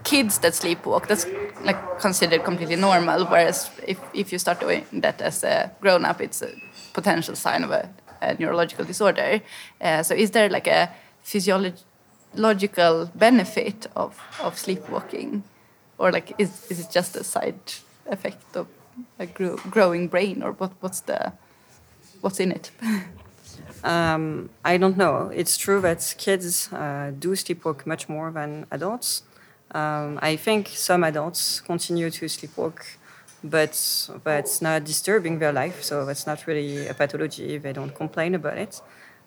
kids that sleepwalk that's like considered completely normal whereas if, if you start doing that as a grown up it's a potential sign of a, a neurological disorder. Uh, so, is there like a physiological benefit of, of sleepwalking, or like is is it just a side effect of a grow, growing brain, or what what's the what's in it? um, I don't know. It's true that kids uh, do sleepwalk much more than adults. Um, I think some adults continue to sleepwalk but that's not disturbing their life. So that's not really a pathology. They don't complain about it.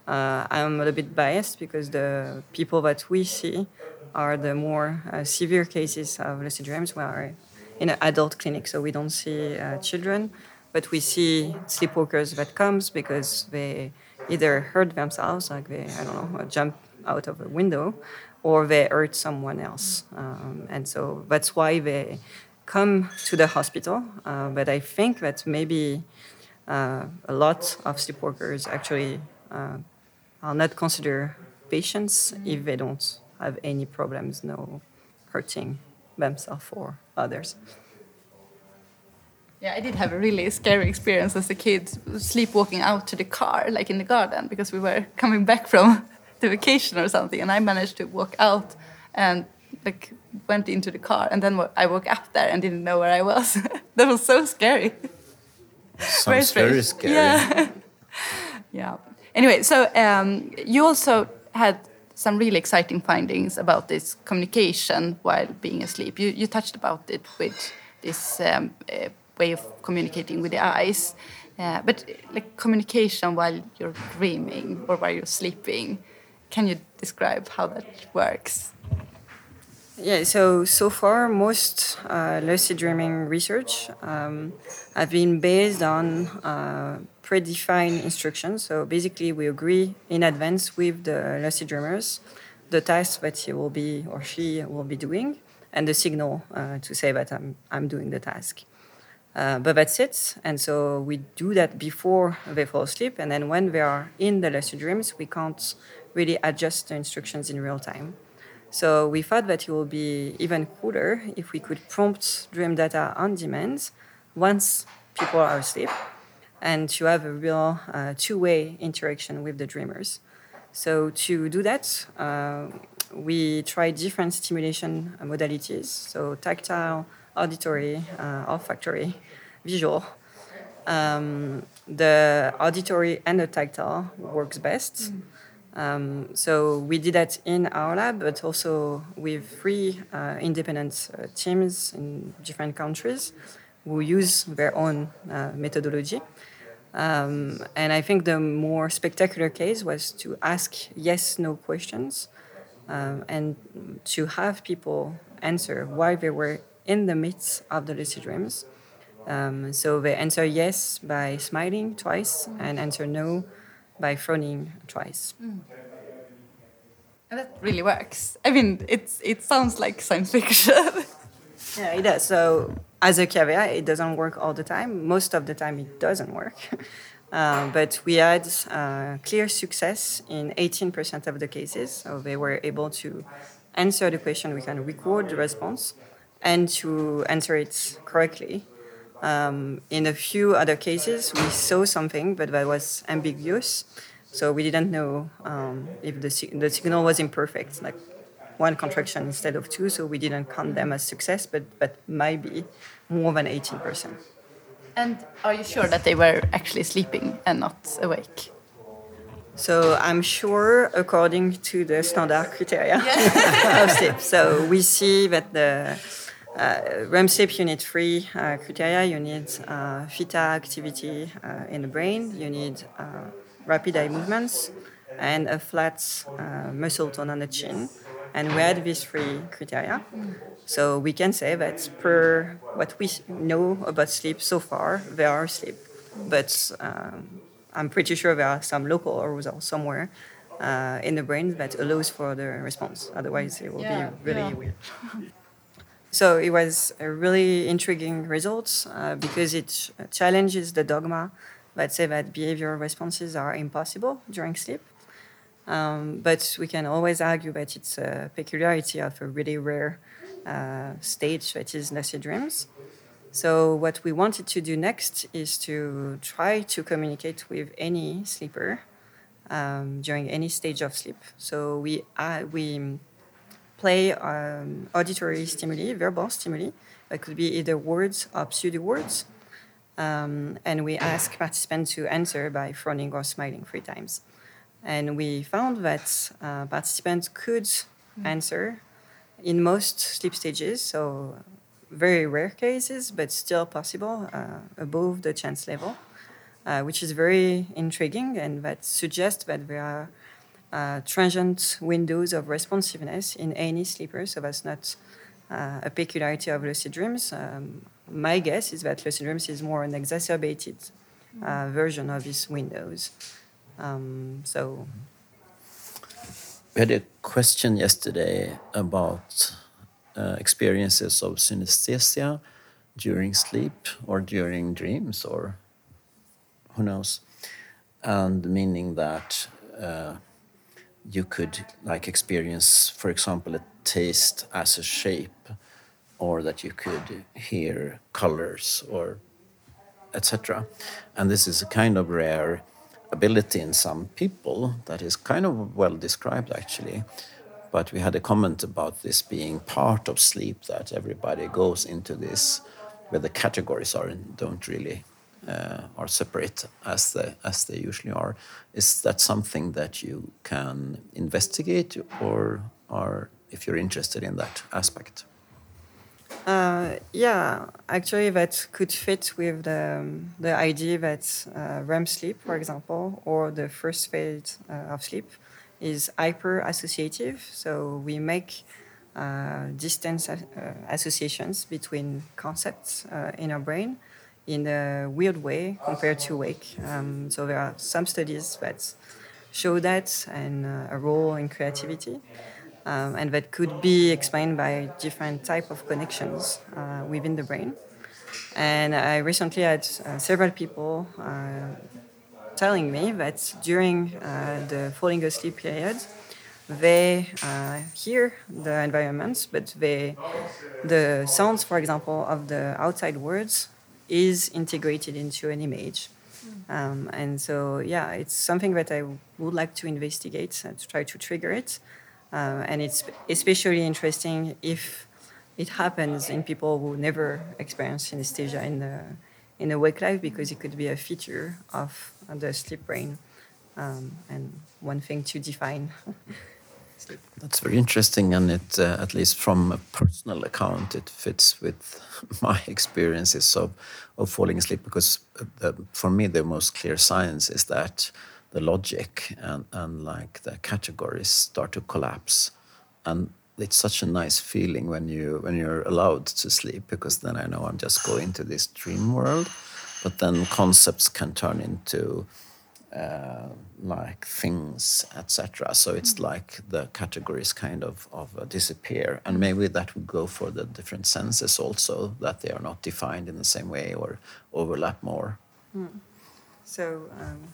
Uh, I'm a little bit biased because the people that we see are the more uh, severe cases of lucid dreams. We are in an adult clinic, so we don't see uh, children, but we see sleepwalkers that comes because they either hurt themselves, like they I don't know jump out of a window, or they hurt someone else, um, and so that's why they come to the hospital. Uh, but I think that maybe uh, a lot of sleepwalkers actually uh, are not considered patients if they don't have any problems, no hurting themselves or others. Yeah, I did have a really scary experience as a kid, sleepwalking out to the car, like in the garden, because we were coming back from the vacation or something, and I managed to walk out and like went into the car, and then I woke up there and didn't know where I was. that was so scary. Sounds very scary. Yeah. yeah. Anyway, so um, you also had some really exciting findings about this communication while being asleep. You, you touched about it with this um, uh, way of communicating with the eyes, uh, but like communication while you're dreaming or while you're sleeping. Can you describe how that works? Yeah, so so far most uh, lucid dreaming research um, have been based on uh, predefined instructions. So basically, we agree in advance with the lucid dreamers the task that he will be or she will be doing, and the signal uh, to say that I'm I'm doing the task. Uh, but that's it. And so we do that before they fall asleep, and then when they are in the lucid dreams, we can't really adjust the instructions in real time. So we thought that it would be even cooler if we could prompt dream data on demand once people are asleep and to have a real uh, two-way interaction with the dreamers. So to do that, uh, we tried different stimulation modalities, so tactile, auditory, uh, olfactory, visual. Um, the auditory and the tactile works best. Mm. Um, so we did that in our lab, but also with three uh, independent uh, teams in different countries who use their own uh, methodology. Um, and I think the more spectacular case was to ask yes no questions um, and to have people answer why they were in the midst of the lucid dreams. Um, so they answer yes by smiling twice and answer no by frowning twice. Mm. And that really works. I mean, it's it sounds like science fiction. yeah, it does. So as a caveat, it doesn't work all the time. Most of the time, it doesn't work. Uh, but we had uh, clear success in 18% of the cases. So they were able to answer the question, we can record the response, and to answer it correctly. Um, in a few other cases, we saw something, but that was ambiguous. So we didn't know um, if the, the signal was imperfect, like one contraction instead of two. So we didn't count them as success, but, but might be more than 18%. And are you sure that they were actually sleeping and not awake? So I'm sure, according to the standard criteria yeah. of sleep. So we see that the uh, REM sleep, you need three uh, criteria. You need uh, theta activity uh, in the brain, you need uh, rapid eye movements, and a flat uh, muscle tone on the chin. And we had these three criteria. So we can say that per what we know about sleep so far, they are asleep. But um, I'm pretty sure there are some local arousal somewhere in the brain that allows for the response. Otherwise, it will yeah, be really yeah. weird. So it was a really intriguing result uh, because it challenges the dogma that say that behavioral responses are impossible during sleep. Um, but we can always argue that it's a peculiarity of a really rare uh, stage that is lucid dreams. So what we wanted to do next is to try to communicate with any sleeper um, during any stage of sleep. So we uh, we play um, auditory stimuli, verbal stimuli. That could be either words or pseudo words. Um, and we ask participants to answer by frowning or smiling three times. And we found that uh, participants could answer in most sleep stages, so very rare cases, but still possible uh, above the chance level, uh, which is very intriguing and that suggests that there are uh, transient windows of responsiveness in any sleeper, so that's not uh, a peculiarity of lucid dreams. Um, my guess is that lucid dreams is more an exacerbated uh, version of these windows. Um, so we had a question yesterday about uh, experiences of synesthesia during sleep or during dreams or who knows and meaning that uh, you could like experience for example a taste as a shape or that you could hear colors or etc and this is a kind of rare ability in some people that is kind of well described actually. But we had a comment about this being part of sleep, that everybody goes into this where the categories are and don't really uh, are separate as they, as they usually are. Is that something that you can investigate or, or if you're interested in that aspect? Uh, yeah, actually, that could fit with the, the idea that uh, REM sleep, for example, or the first phase uh, of sleep is hyper associative. So we make uh, distance uh, associations between concepts uh, in our brain in a weird way compared to wake. Um, so there are some studies that show that and a role in creativity um, and that could be explained by different type of connections uh, within the brain. And I recently had uh, several people uh, telling me that during uh, the falling asleep period, they uh, hear the environment, but they, the sounds, for example, of the outside words is integrated into an image. Um, and so, yeah, it's something that I would like to investigate and to try to trigger it. Uh, and it's especially interesting if it happens in people who never experience synesthesia in the in the wake life because it could be a feature of the sleep brain um, and one thing to define. That's very interesting, and it, uh, at least from a personal account, it fits with my experiences of, of falling asleep. Because uh, the, for me, the most clear science is that the logic and, and like the categories start to collapse and it's such a nice feeling when you when you're allowed to sleep because then I know I'm just going to this dream world but then concepts can turn into uh, like things etc so it's mm. like the categories kind of, of uh, disappear and maybe that would go for the different senses also that they are not defined in the same way or overlap more mm. so um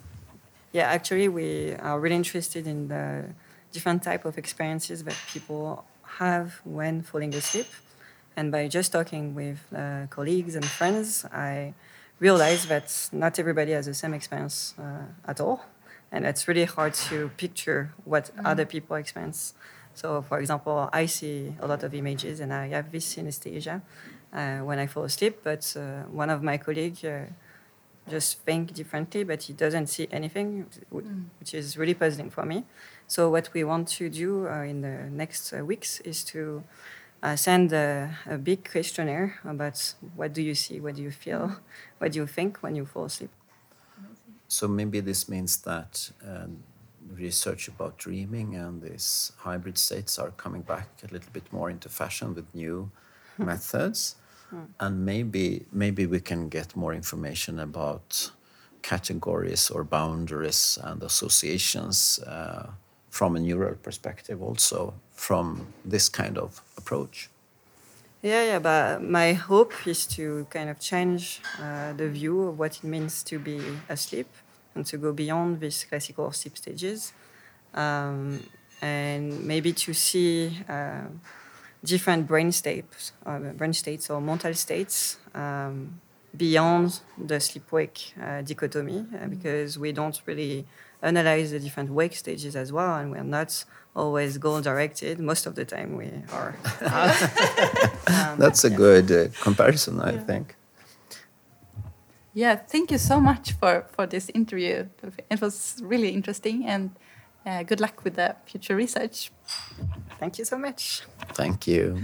yeah, actually, we are really interested in the different type of experiences that people have when falling asleep. And by just talking with uh, colleagues and friends, I realized that not everybody has the same experience uh, at all. And it's really hard to picture what mm-hmm. other people experience. So, for example, I see a lot of images and I have this synesthesia uh, when I fall asleep, but uh, one of my colleagues uh, just think differently, but he doesn't see anything, mm. which is really puzzling for me. So what we want to do uh, in the next uh, weeks is to uh, send a, a, big questionnaire about what do you see, what do you feel, what do you think when you fall asleep. So maybe this means that um, research about dreaming and these hybrid states are coming back a little bit more into fashion with new methods. Mm. And maybe maybe we can get more information about categories or boundaries and associations uh, from a neural perspective, also from this kind of approach. Yeah, yeah, but my hope is to kind of change uh, the view of what it means to be asleep and to go beyond these classical sleep stages. Um, and maybe to see uh, different brain states, uh, brain states or mental states um, beyond the sleep-wake uh, dichotomy, uh, because we don't really analyze the different wake stages as well, and we're not always goal-directed. Most of the time, we are. um, That's a yeah. good uh, comparison, I yeah. think. Yeah, thank you so much for for this interview. It was really interesting and uh, good luck with the future research. Thank you so much. Thank you.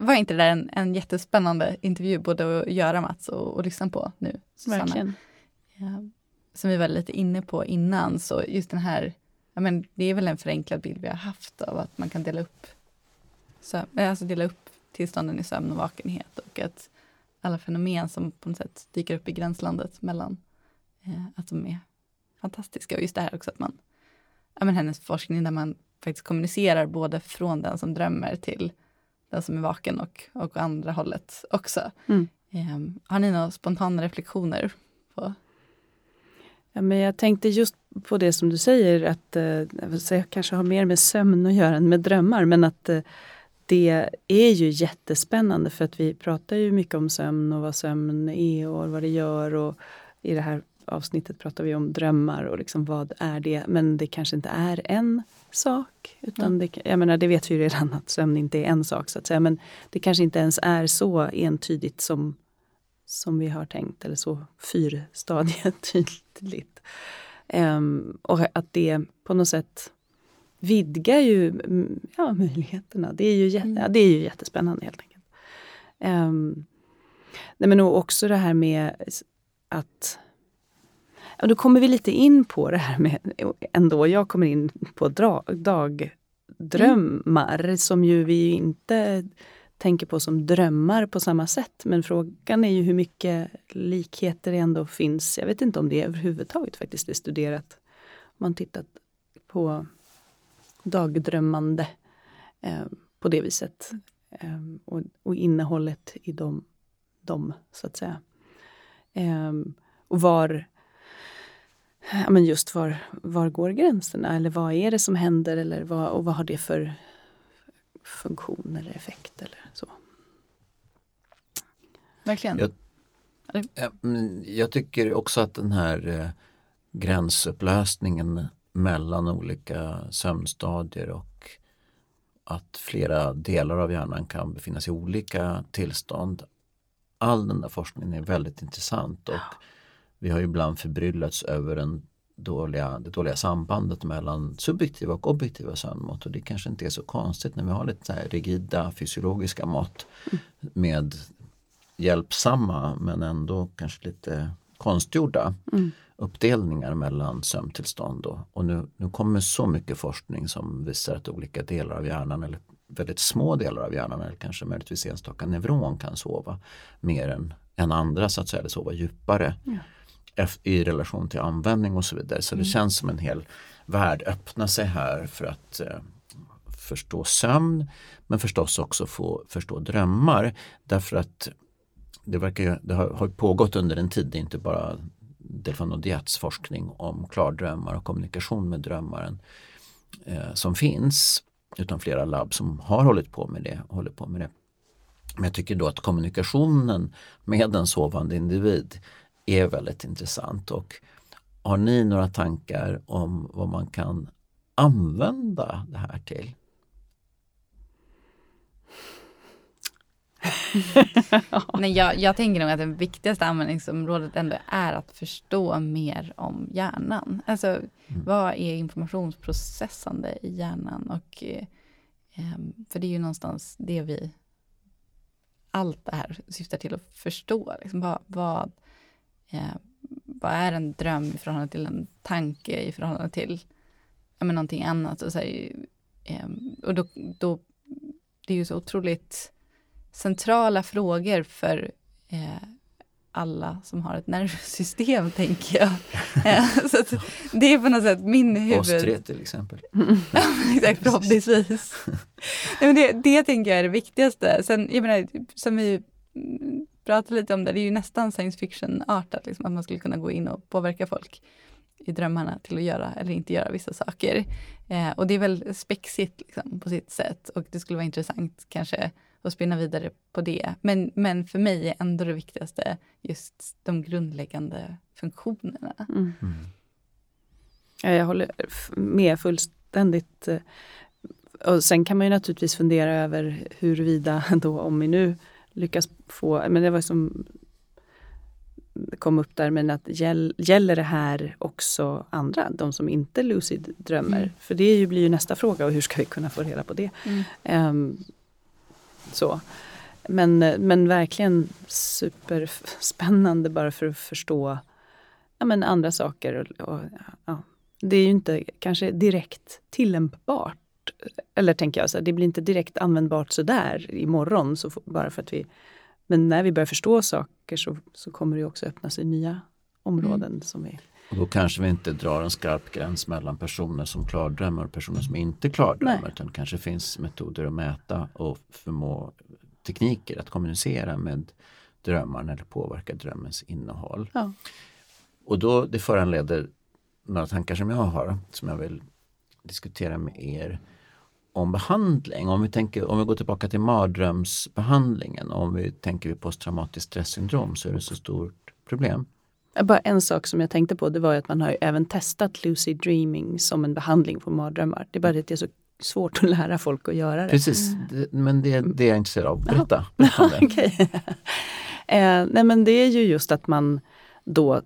var inte det där en, en jättespännande intervju både att göra Mats och, och lyssna på nu? Susanna? Verkligen. Ja, som vi var lite inne på innan, så just den här, ja, men det är väl en förenklad bild vi har haft av att man kan dela upp, sömn, alltså dela upp tillstånden i sömn och vakenhet och att alla fenomen som på något sätt dyker upp i gränslandet mellan eh, att de är fantastiska. Och just det här också att man, ja, men hennes forskning där man faktiskt kommunicerar både från den som drömmer till den som är vaken och, och andra hållet också. Mm. Eh, har ni några spontana reflektioner? på Ja, men jag tänkte just på det som du säger, att eh, jag kanske har mer med sömn att göra än med drömmar, men att eh, det är ju jättespännande för att vi pratar ju mycket om sömn och vad sömn är och vad det gör. Och I det här avsnittet pratar vi om drömmar och liksom vad är det? Men det kanske inte är en sak. Utan det, jag menar, det vet vi ju redan att sömn inte är en sak så att säga. Men det kanske inte ens är så entydigt som, som vi har tänkt. Eller så fyrstadietydligt. Um, och att det på något sätt vidgar ju mm, ja, möjligheterna. Det är, ju jätte, mm. ja, det är ju jättespännande helt enkelt. Um, nej men också det här med att Ja, då kommer vi lite in på det här med ändå, jag kommer in på dra, dagdrömmar mm. som ju vi inte tänker på som drömmar på samma sätt. Men frågan är ju hur mycket likheter det ändå finns. Jag vet inte om det överhuvudtaget faktiskt är studerat. Om man tittat på dagdrömmande eh, på det viset. Eh, och, och, innehållet i dem, dem så att säga. Eh, och var ja, men just var, var går gränserna eller vad är det som händer eller vad, och vad har det för funktion eller effekt eller så. Verkligen. Jag, jag tycker också att den här eh, gränsupplösningen mellan olika sömnstadier och att flera delar av hjärnan kan befinna sig i olika tillstånd. All den där forskningen är väldigt intressant och vi har ju ibland förbryllats över den dåliga, det dåliga sambandet mellan subjektiva och objektiva sömnmått och det kanske inte är så konstigt när vi har lite så rigida fysiologiska mått med hjälpsamma men ändå kanske lite konstgjorda mm. uppdelningar mellan sömntillstånd. Och, och nu, nu kommer så mycket forskning som visar att olika delar av hjärnan eller väldigt små delar av hjärnan eller kanske möjligtvis enstaka neuron kan sova mer än, än andra så att säga, eller sova djupare. Ja i relation till användning och så vidare. Så det mm. känns som en hel värld öppnar sig här för att eh, förstå sömn men förstås också få förstå drömmar. Därför att det, verkar, det har, har pågått under en tid, inte bara Delfan Odiats forskning om klardrömmar och kommunikation med drömmaren eh, som finns utan flera labb som har hållit på med det. Håller på med det. Men jag tycker då att kommunikationen med en sovande individ är väldigt intressant. Och har ni några tankar om vad man kan använda det här till? Nej, jag, jag, tänker nog att det viktigaste användningsområdet ändå är att förstå mer om hjärnan. Alltså, mm. vad är informationsprocessande i hjärnan? Och, eh, för det är ju någonstans det vi, allt det här syftar till att förstå. Liksom, vad, vad, eh, vad är en dröm i förhållande till en tanke i förhållande till ja, men någonting annat. Och, så här, eh, och då, då, det är ju så otroligt centrala frågor för eh, alla som har ett nervsystem, tänker jag. Eh, så det är på något sätt min huvud... Oss tre till exempel. ja, exakt, förhoppningsvis. Nej, men det, det tänker jag är det viktigaste. Sen, jag menar, som vi prata lite om det. Det är ju nästan science fiction-artat, liksom, att man skulle kunna gå in och påverka folk i drömmarna till att göra eller inte göra vissa saker. Eh, och det är väl spexigt liksom, på sitt sätt och det skulle vara intressant kanske att spinna vidare på det. Men, men för mig är ändå det viktigaste just de grundläggande funktionerna. Mm. Mm. Ja, jag håller med fullständigt. Och sen kan man ju naturligtvis fundera över huruvida då, om vi nu lyckas få, men det var som kom upp där, men att gäll, gäller det här också andra, de som inte lucid drömmer? Mm. För det ju, blir ju nästa fråga och hur ska vi kunna få reda på det? Mm. Um, så. men, men verkligen superspännande bara för att förstå ja, men andra saker. Och, och, ja. Det är ju inte kanske direkt tillämpbart. Eller tänker jag, så här, det blir inte direkt användbart sådär imorgon. Så bara för att vi, men när vi börjar förstå saker så, så kommer det också öppna sig nya områden. Mm. som vi och då kanske vi inte drar en skarp gräns mellan personer som klardrömmer och personer som inte klardrömmer. Utan det kanske finns metoder att mäta och förmå tekniker att kommunicera med drömmarna eller påverka drömmens innehåll. Ja. Och då det föranleder några tankar som jag har som jag vill diskutera med er om behandling. Om vi, tänker, om vi går tillbaka till mardrömsbehandlingen, om vi tänker posttraumatiskt stressyndrom så är det så stort problem. Bara en sak som jag tänkte på det var att man har även testat lucid dreaming som en behandling för mardrömmar. Det är bara att det är så svårt att lära folk att göra det. Precis, men det, det är jag intresserad av. Berätta. berätta okay. eh, nej men det är ju just att man då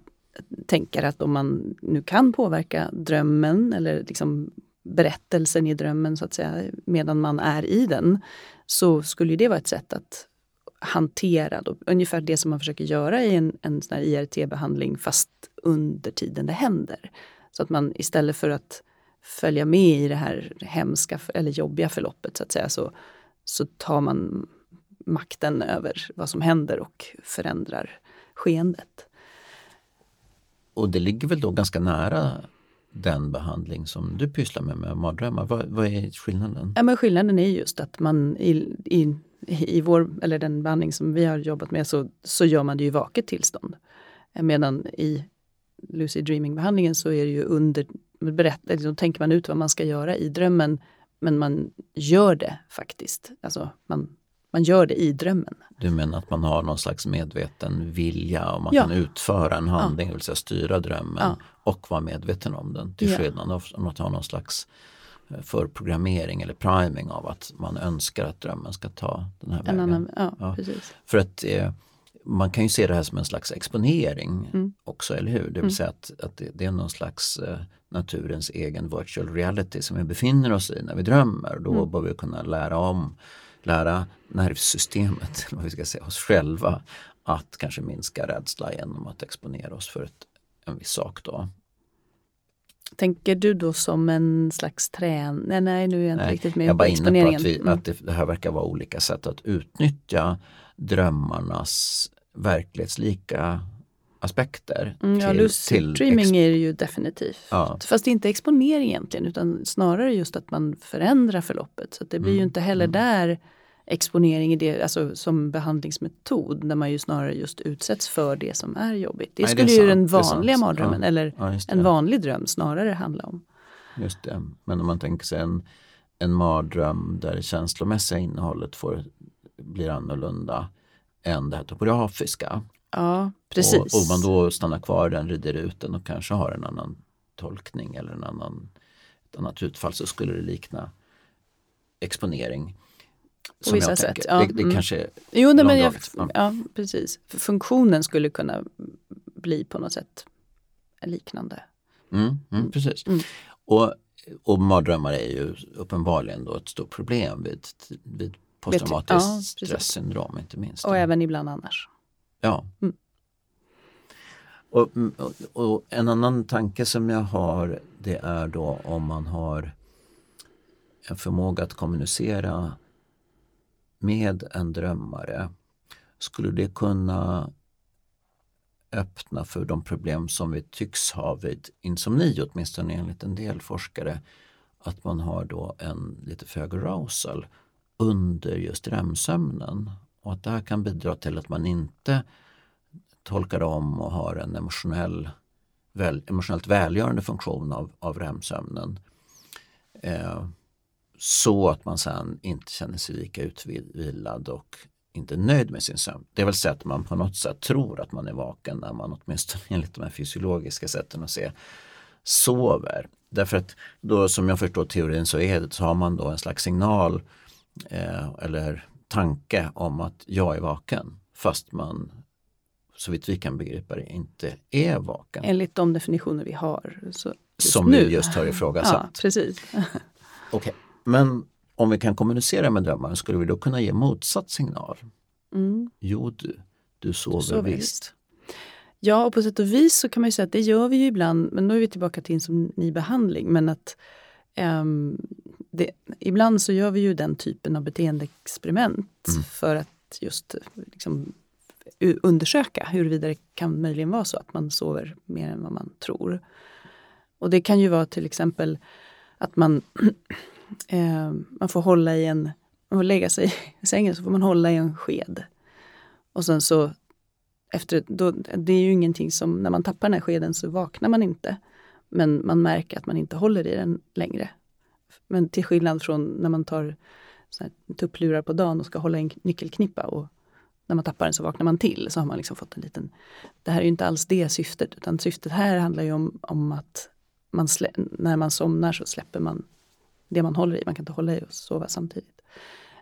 tänker att om man nu kan påverka drömmen eller liksom berättelsen i drömmen så att säga medan man är i den så skulle det vara ett sätt att hantera då, ungefär det som man försöker göra i en, en sån IRT-behandling fast under tiden det händer. Så att man istället för att följa med i det här hemska eller jobbiga förloppet så att säga så, så tar man makten över vad som händer och förändrar skeendet. Och det ligger väl då ganska nära den behandling som du pysslar med med mardrömmar. Vad, vad är skillnaden? Ja, men skillnaden är just att man i, i, i vår, eller den behandling som vi har jobbat med så, så gör man det i vaket tillstånd. Medan i lucid dreaming-behandlingen så är det ju under berätta, då tänker man ut vad man ska göra i drömmen men man gör det faktiskt. Alltså man, man gör det i drömmen. Du menar att man har någon slags medveten vilja och man ja. kan utföra en handling, ja. det vill säga styra drömmen ja. och vara medveten om den. Till skillnad från att ha någon slags eh, förprogrammering eller priming av att man önskar att drömmen ska ta den här vägen. Annan, ja, För att eh, man kan ju se det här som en slags exponering mm. också, eller hur? Det vill mm. säga att, att det, det, är någon slags eh, naturens egen virtual reality som vi befinner oss i när vi drömmer. Då mm. bör vi kunna lära om, lära nervsystemet, vad vi ska säga, oss själva att kanske minska rädsla genom att exponera oss för ett, en viss sak. Då. Tänker du då som en slags träning? Nej, nej, nu är jag inte nej, riktigt med jag på exponeringen. Jag är bara inne på att, vi, att det, här verkar vara olika sätt att utnyttja drömmarnas verklighetslika aspekter. Mm, ja, lucid är det ju definitivt. Ja. Fast inte exponering egentligen utan snarare just att man förändrar förloppet. Så det blir mm. ju inte heller mm. där exponering i det, alltså som behandlingsmetod när man ju snarare just utsätts för det som är jobbigt. Det Nej, skulle det ju den vanliga mardrömmen ja. eller ja, en vanlig dröm snarare handla om. Just det, men om man tänker sig en, en mardröm där det känslomässiga innehållet får, blir annorlunda än det här topografiska. Ja, precis. Och, och man då stannar kvar den, rider ut den och kanske har en annan tolkning eller en annan, ett annat utfall så skulle det likna exponering. På vissa sätt. Ja. Det, det mm. kanske jo, nej, men jag, ja, precis. För funktionen skulle kunna bli på något sätt liknande. Mm, mm, precis. Mm. Och, och mardrömmar är ju uppenbarligen då ett stort problem vid, vid posttraumatiskt ja, stresssyndrom inte minst. Och även ibland annars. Ja. Mm. Och, och, och, en annan tanke som jag har det är då om man har en förmåga att kommunicera med en drömmare. Skulle det kunna öppna för de problem som vi tycks ha vid insomni, åtminstone enligt en del forskare. Att man har då en lite för hög arousal under just REM-sömnen. Och att det här kan bidra till att man inte tolkar om och har en emotionell, väl, emotionellt välgörande funktion av, av REM-sömnen. Eh, så att man sen inte känner sig lika utvilad och inte nöjd med sin sömn. Det vill säga att man på något sätt tror att man är vaken när man åtminstone enligt de här fysiologiska sätten att se sover. Därför att då som jag förstår teorin så, är det, så har man då en slags signal eh, eller tanke om att jag är vaken fast man så vitt vi kan begripa det inte är vaken. Enligt de definitioner vi har. som nu. vi just har ifrågasatt. Ja, precis. Okej, okay. Men om vi kan kommunicera med drömmaren skulle vi då kunna ge motsatt signal? Mm. Jo, du, du sover, sover visst. visst. Ja, och på sätt och vis så kan man ju säga att det gör vi ju ibland, men då är vi tillbaka till insomnibehandling. Men att ehm, det, ibland så gör vi ju den typen av beteendeexperiment Mm. för att just liksom, undersöka huruvida det kan möjligen vara så att man sover mer än vad man tror. Och det kan ju vara till exempel att man, eh, man får hålla i en, man får lägga sig i sängen så får man hålla i en sked. Och sen så efter, då, det är ju ingenting som, när man tappar den här skeden så vaknar man inte. Men man märker att man inte håller i den längre. Men till skillnad från när man tar här tupplurar på dagen och ska hålla i en nyckelknippa och när man tappar den så vaknar man till. Så har man liksom fått en liten... Det här är ju inte alls det syftet utan syftet här handlar ju om, om att man slä, när man somnar så släpper man det man håller i. Man kan inte hålla i och sova samtidigt.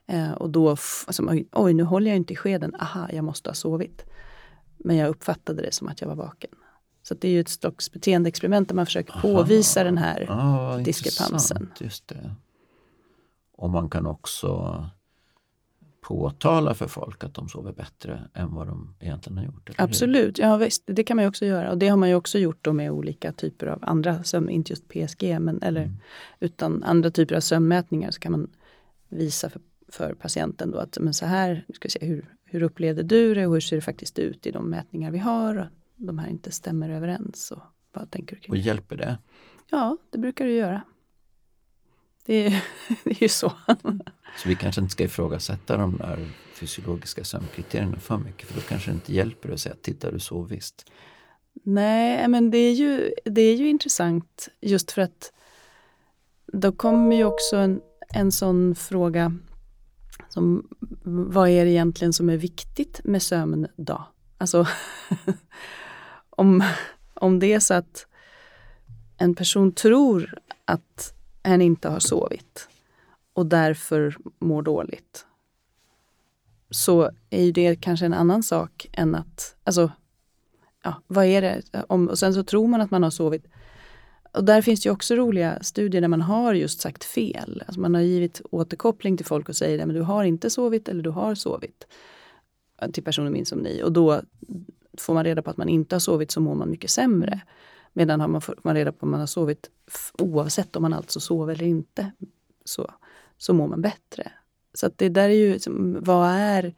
Eh, och då, alltså, oj, nu håller jag inte i skeden. Aha, jag måste ha sovit. Men jag uppfattade det som att jag var vaken. Så det är ju ett slags beteendeexperiment där man försöker påvisa den här Ah, diskrepansen. Just det. Och man kan också påtala för folk att de sover bättre än vad de egentligen har gjort. hur? Absolut, ja visst, det kan man ju också göra. Och det har man ju också gjort då med olika typer av andra sömn, inte just PSG, men, eller, Mm. utan andra typer av sömnmätningar så kan man visa för, för patienten då att men så här, ska se, hur, hur upplevde du det och hur ser det faktiskt ut i de mätningar vi har? Och de här inte stämmer överens. Och vad tänker du kring Och det? hjälper det? Ja, det brukar det göra. Det är, det är ju så. Så vi kanske inte ska ifrågasätta de där fysiologiska sömnkriterierna för mycket för då kanske det inte hjälper att säga titta du sov visst. Nej, eh, men det är, ju, det är ju intressant just för att då kommer ju också en, en sån fråga som vad är det egentligen som är viktigt med sömn då? Alltså om, om det är så att en person tror att hen inte har sovit och därför mår dåligt så är ju det kanske en annan sak än att, alltså ja, vad är det? Om, och sen så tror man att man har sovit. Och där finns det ju också roliga studier där man har just sagt fel. Alltså man har givit återkoppling till folk och säger att du har inte sovit eller du har sovit. Till personer min som ni. Och då får man reda på att man inte har sovit så mår man mycket sämre. Medan har man får man reda på att man har sovit oavsett om man alltså sover eller inte så, så mår man bättre. Så att det där är ju, vad är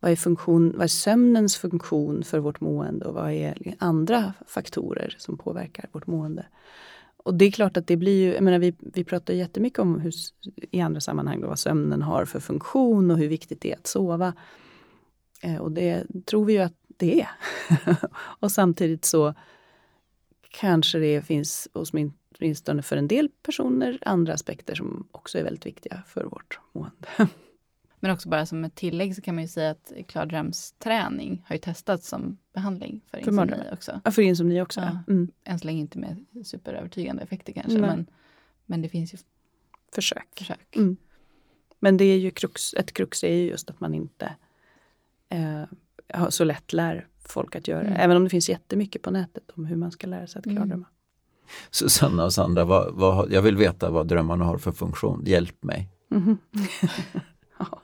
vad är, funktion, vad är sömnens funktion för vårt mående och vad är andra faktorer som påverkar vårt mående? Och det är klart att det blir ju, jag menar vi, vi pratar jättemycket om hur, i andra sammanhang då, vad sömnen har för funktion och hur viktigt det är att sova. Eh, och det tror vi ju att det är. och samtidigt så kanske det finns, hos min åtminstone för en del personer, andra aspekter som också är väldigt viktiga för vårt mående. Men också bara som ett tillägg så kan man ju säga att klardrömsträning har ju testats som behandling för För insomni också. Ja, för insomni också. Ja. Ja. Mm. Än så länge inte med superövertygande effekter kanske, Nej. men, men det finns ju Försök. försök. Mm. Men det är ju krux, ett krux är ju just att man inte eh, så lätt lär folk att göra. Mm. Även om det finns jättemycket på nätet om hur man ska lära sig att Mm. Susanna och Sandra, vad, vad, jag vill veta vad drömmarna har för funktion. Hjälp mig. Mhm. Ja.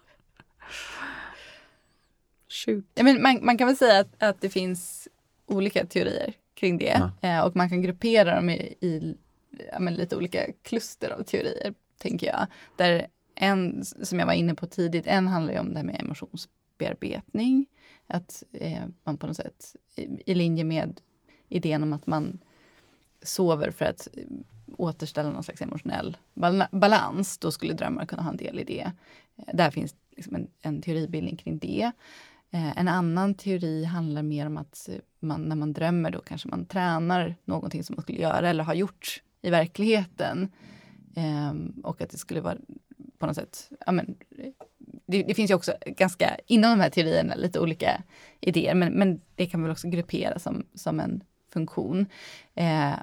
Ja, men man, man kan väl säga att, att det finns olika teorier kring det. Eh, och man kan gruppera dem i, i ja, lite olika kluster av teorier, tänker jag. Där en, som jag var inne på tidigt, en handlar ju om det här med emotionsbearbetning. Att eh, man på något sätt, i, i linje med idén om att man sover för att återställa någon slags emotionell balans, då skulle drömmar kunna ha en del i det. Eh, där finns liksom en, en teoribildning kring det. Eh, en annan teori handlar mer om att eh, man, när man drömmer då kanske man tränar någonting som man skulle göra eller har gjort i verkligheten. Ehm, och att det skulle vara på något sätt, ja men, det, det finns ju också ganska, inom de här teorierna, lite olika idéer, men, men det kan väl också grupperas som, som en funktion. Eh,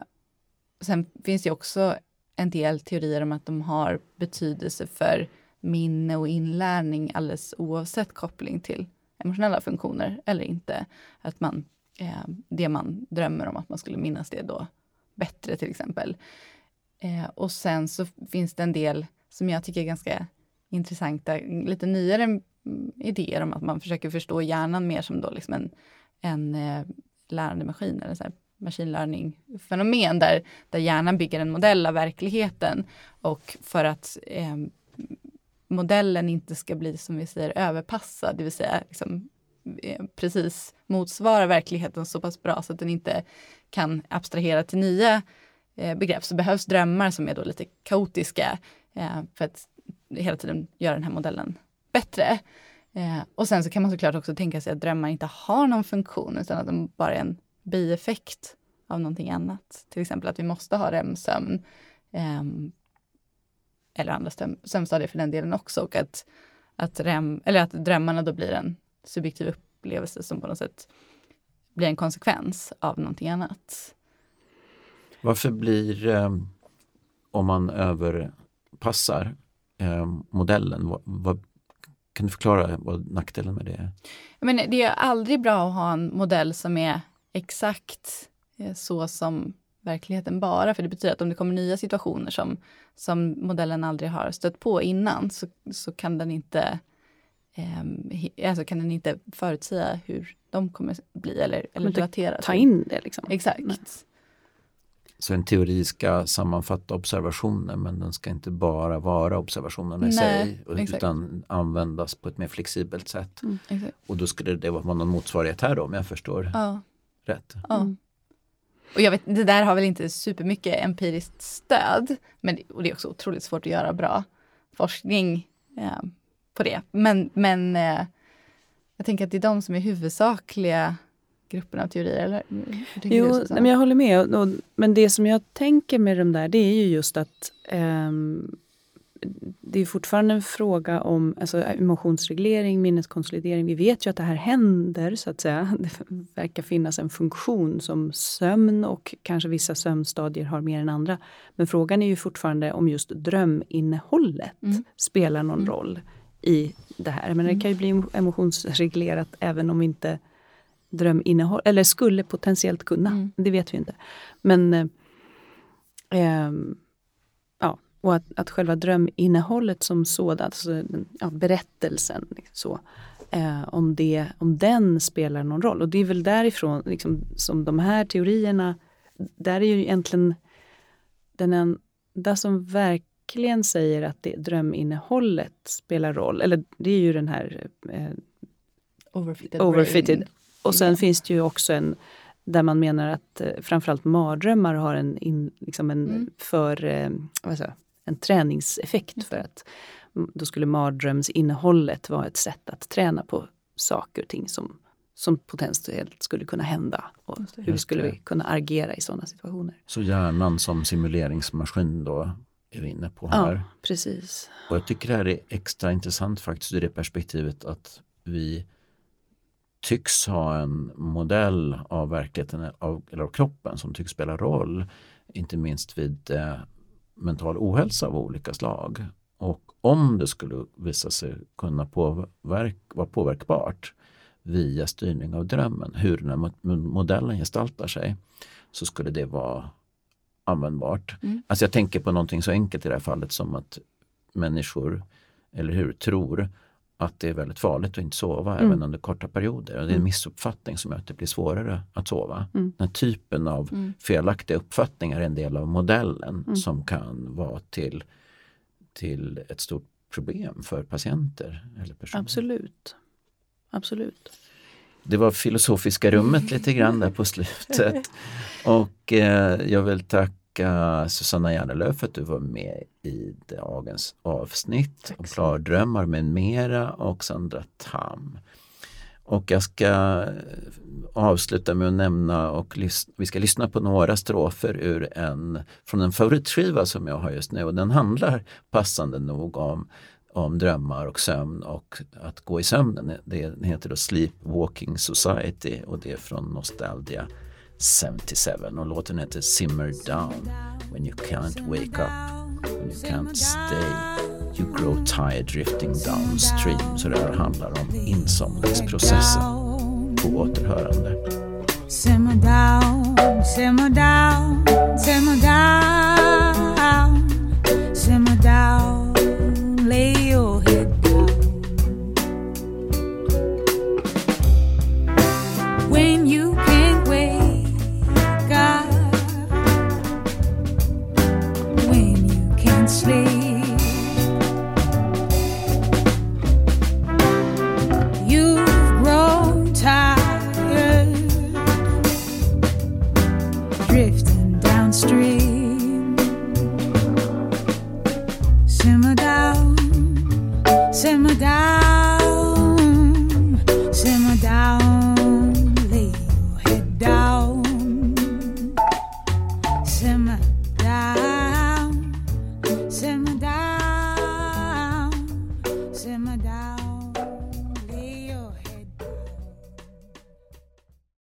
sen finns det också en del teorier om att de har betydelse för minne och inlärning alldeles oavsett koppling till emotionella funktioner eller inte. Att man, eh, det man drömmer om att man skulle minnas det då bättre till exempel. Eh, och sen så finns det en del som jag tycker är ganska intressanta, lite nyare mm, idéer om att man försöker förstå hjärnan mer som då liksom en, en eh, lärandemaskin eller så här machine learning-fenomen där, där hjärnan bygger en modell av verkligheten och för att eh, modellen inte ska bli som vi säger överpassad, det vill säga liksom, eh, precis motsvara verkligheten så pass bra så att den inte kan abstrahera till nya eh, begrepp så behövs drömmar som är då lite kaotiska eh, för att hela tiden göra den här modellen bättre. Eh, och sen så kan man såklart också tänka sig att drömmar inte har någon funktion utan att de bara är en bieffekt av någonting annat. Till exempel att vi måste ha REM-sömn. Eh, eller andra sömnstadier för den delen också. Och att, att, REM, eller att drömmarna då blir en subjektiv upplevelse som på något sätt blir en konsekvens av någonting annat. Varför blir, eh, om man överpassar eh, modellen, vad, vad, kan du förklara vad nackdelen med det är? Det är aldrig bra att ha en modell som är exakt eh, så som verkligheten bara, för det betyder att om det kommer nya situationer som, som modellen aldrig har stött på innan så, så kan den inte eh, alltså kan den inte förutsäga hur de kommer bli eller, eller relatera. Ta in det liksom. Exakt. Nej. Så en teori ska sammanfatta observationer men den ska inte bara vara observationerna i Nej, sig utan exakt. användas på ett mer flexibelt sätt. Mm, och då skulle det vara någon motsvarighet här då om jag förstår ja. Rätt. Ja. Mm. Och jag vet, det där har väl inte supermycket empiriskt stöd men och det är också otroligt svårt att göra bra forskning eh, på det. Men, men eh, jag tänker att det är de som är huvudsakliga gruppen av teorier? Eller? Jo, nej, men jag håller med. Och, men det som jag tänker med de där, det är ju just att um, det är fortfarande en fråga om alltså, emotionsreglering, minneskonsolidering. Vi vet ju att det här händer, så att säga. Det verkar finnas en funktion som sömn och kanske vissa sömnstadier har mer än andra. Men frågan är ju fortfarande om just dröminnehållet mm. spelar någon mm. roll i det här. Men det mm. kan ju bli emotionsreglerat även om inte dröminnehåll, eller skulle potentiellt kunna. Mm. Det vet vi inte. Men eh, eh, ja, och att, att själva dröminnehållet som sådant, alltså, ja, berättelsen, så, eh, om, det, om den spelar någon roll. Och det är väl därifrån liksom, som de här teorierna, där är ju egentligen den enda som verkligen säger att det dröminnehållet spelar roll, eller det är ju den här eh, Overfitted, overfitted och sen finns det ju också en där man menar att eh, framförallt mardrömmar har en, in, liksom en, mm. för, eh, vad säger, en träningseffekt. För att då skulle mardrömsinnehållet vara ett sätt att träna på saker och ting som, som potentiellt skulle kunna hända. Och hur skulle vi kunna agera i sådana situationer. Så hjärnan som simuleringsmaskin då är vi inne på här. Ja, precis. Och jag tycker det här är extra intressant faktiskt ur det perspektivet att vi tycks ha en modell av verkligheten av, eller av kroppen som tycks spela roll. Inte minst vid eh, mental ohälsa av olika slag. Och om det skulle visa sig kunna påverk, vara påverkbart via styrning av drömmen, hur den här modellen gestaltar sig, så skulle det vara användbart. Mm. Alltså jag tänker på någonting så enkelt i det här fallet som att människor, eller hur, tror att det är väldigt farligt att inte sova mm. även under korta perioder. Och det är en mm. missuppfattning som gör att det blir svårare att sova. Mm. Den typen av mm. felaktiga uppfattningar är en del av modellen mm. som kan vara till, till ett stort problem för patienter. Eller personer. Absolut. Absolut. Det var filosofiska rummet lite grann där på slutet. Och eh, jag vill tacka tacka Susanna Järnelöv för att du var med i dagens avsnitt Tack om klardrömmar med mera och Sandra Tam. Och jag ska avsluta med att nämna och vi ska lyssna på några strofer ur en, från en favoritskiva som jag har just nu och den handlar passande nog om, om drömmar och sömn och att gå i sömnen. Det heter då Sleepwalking Society och det är från Nostalgia 77 och låten heter Simmer Down. When you can't wake up, when you can't stay, you grow tired drifting downstream. Så det här handlar om insomningsprocessen på återhörande. Simmer down, simmer down, simmer down, simmer down.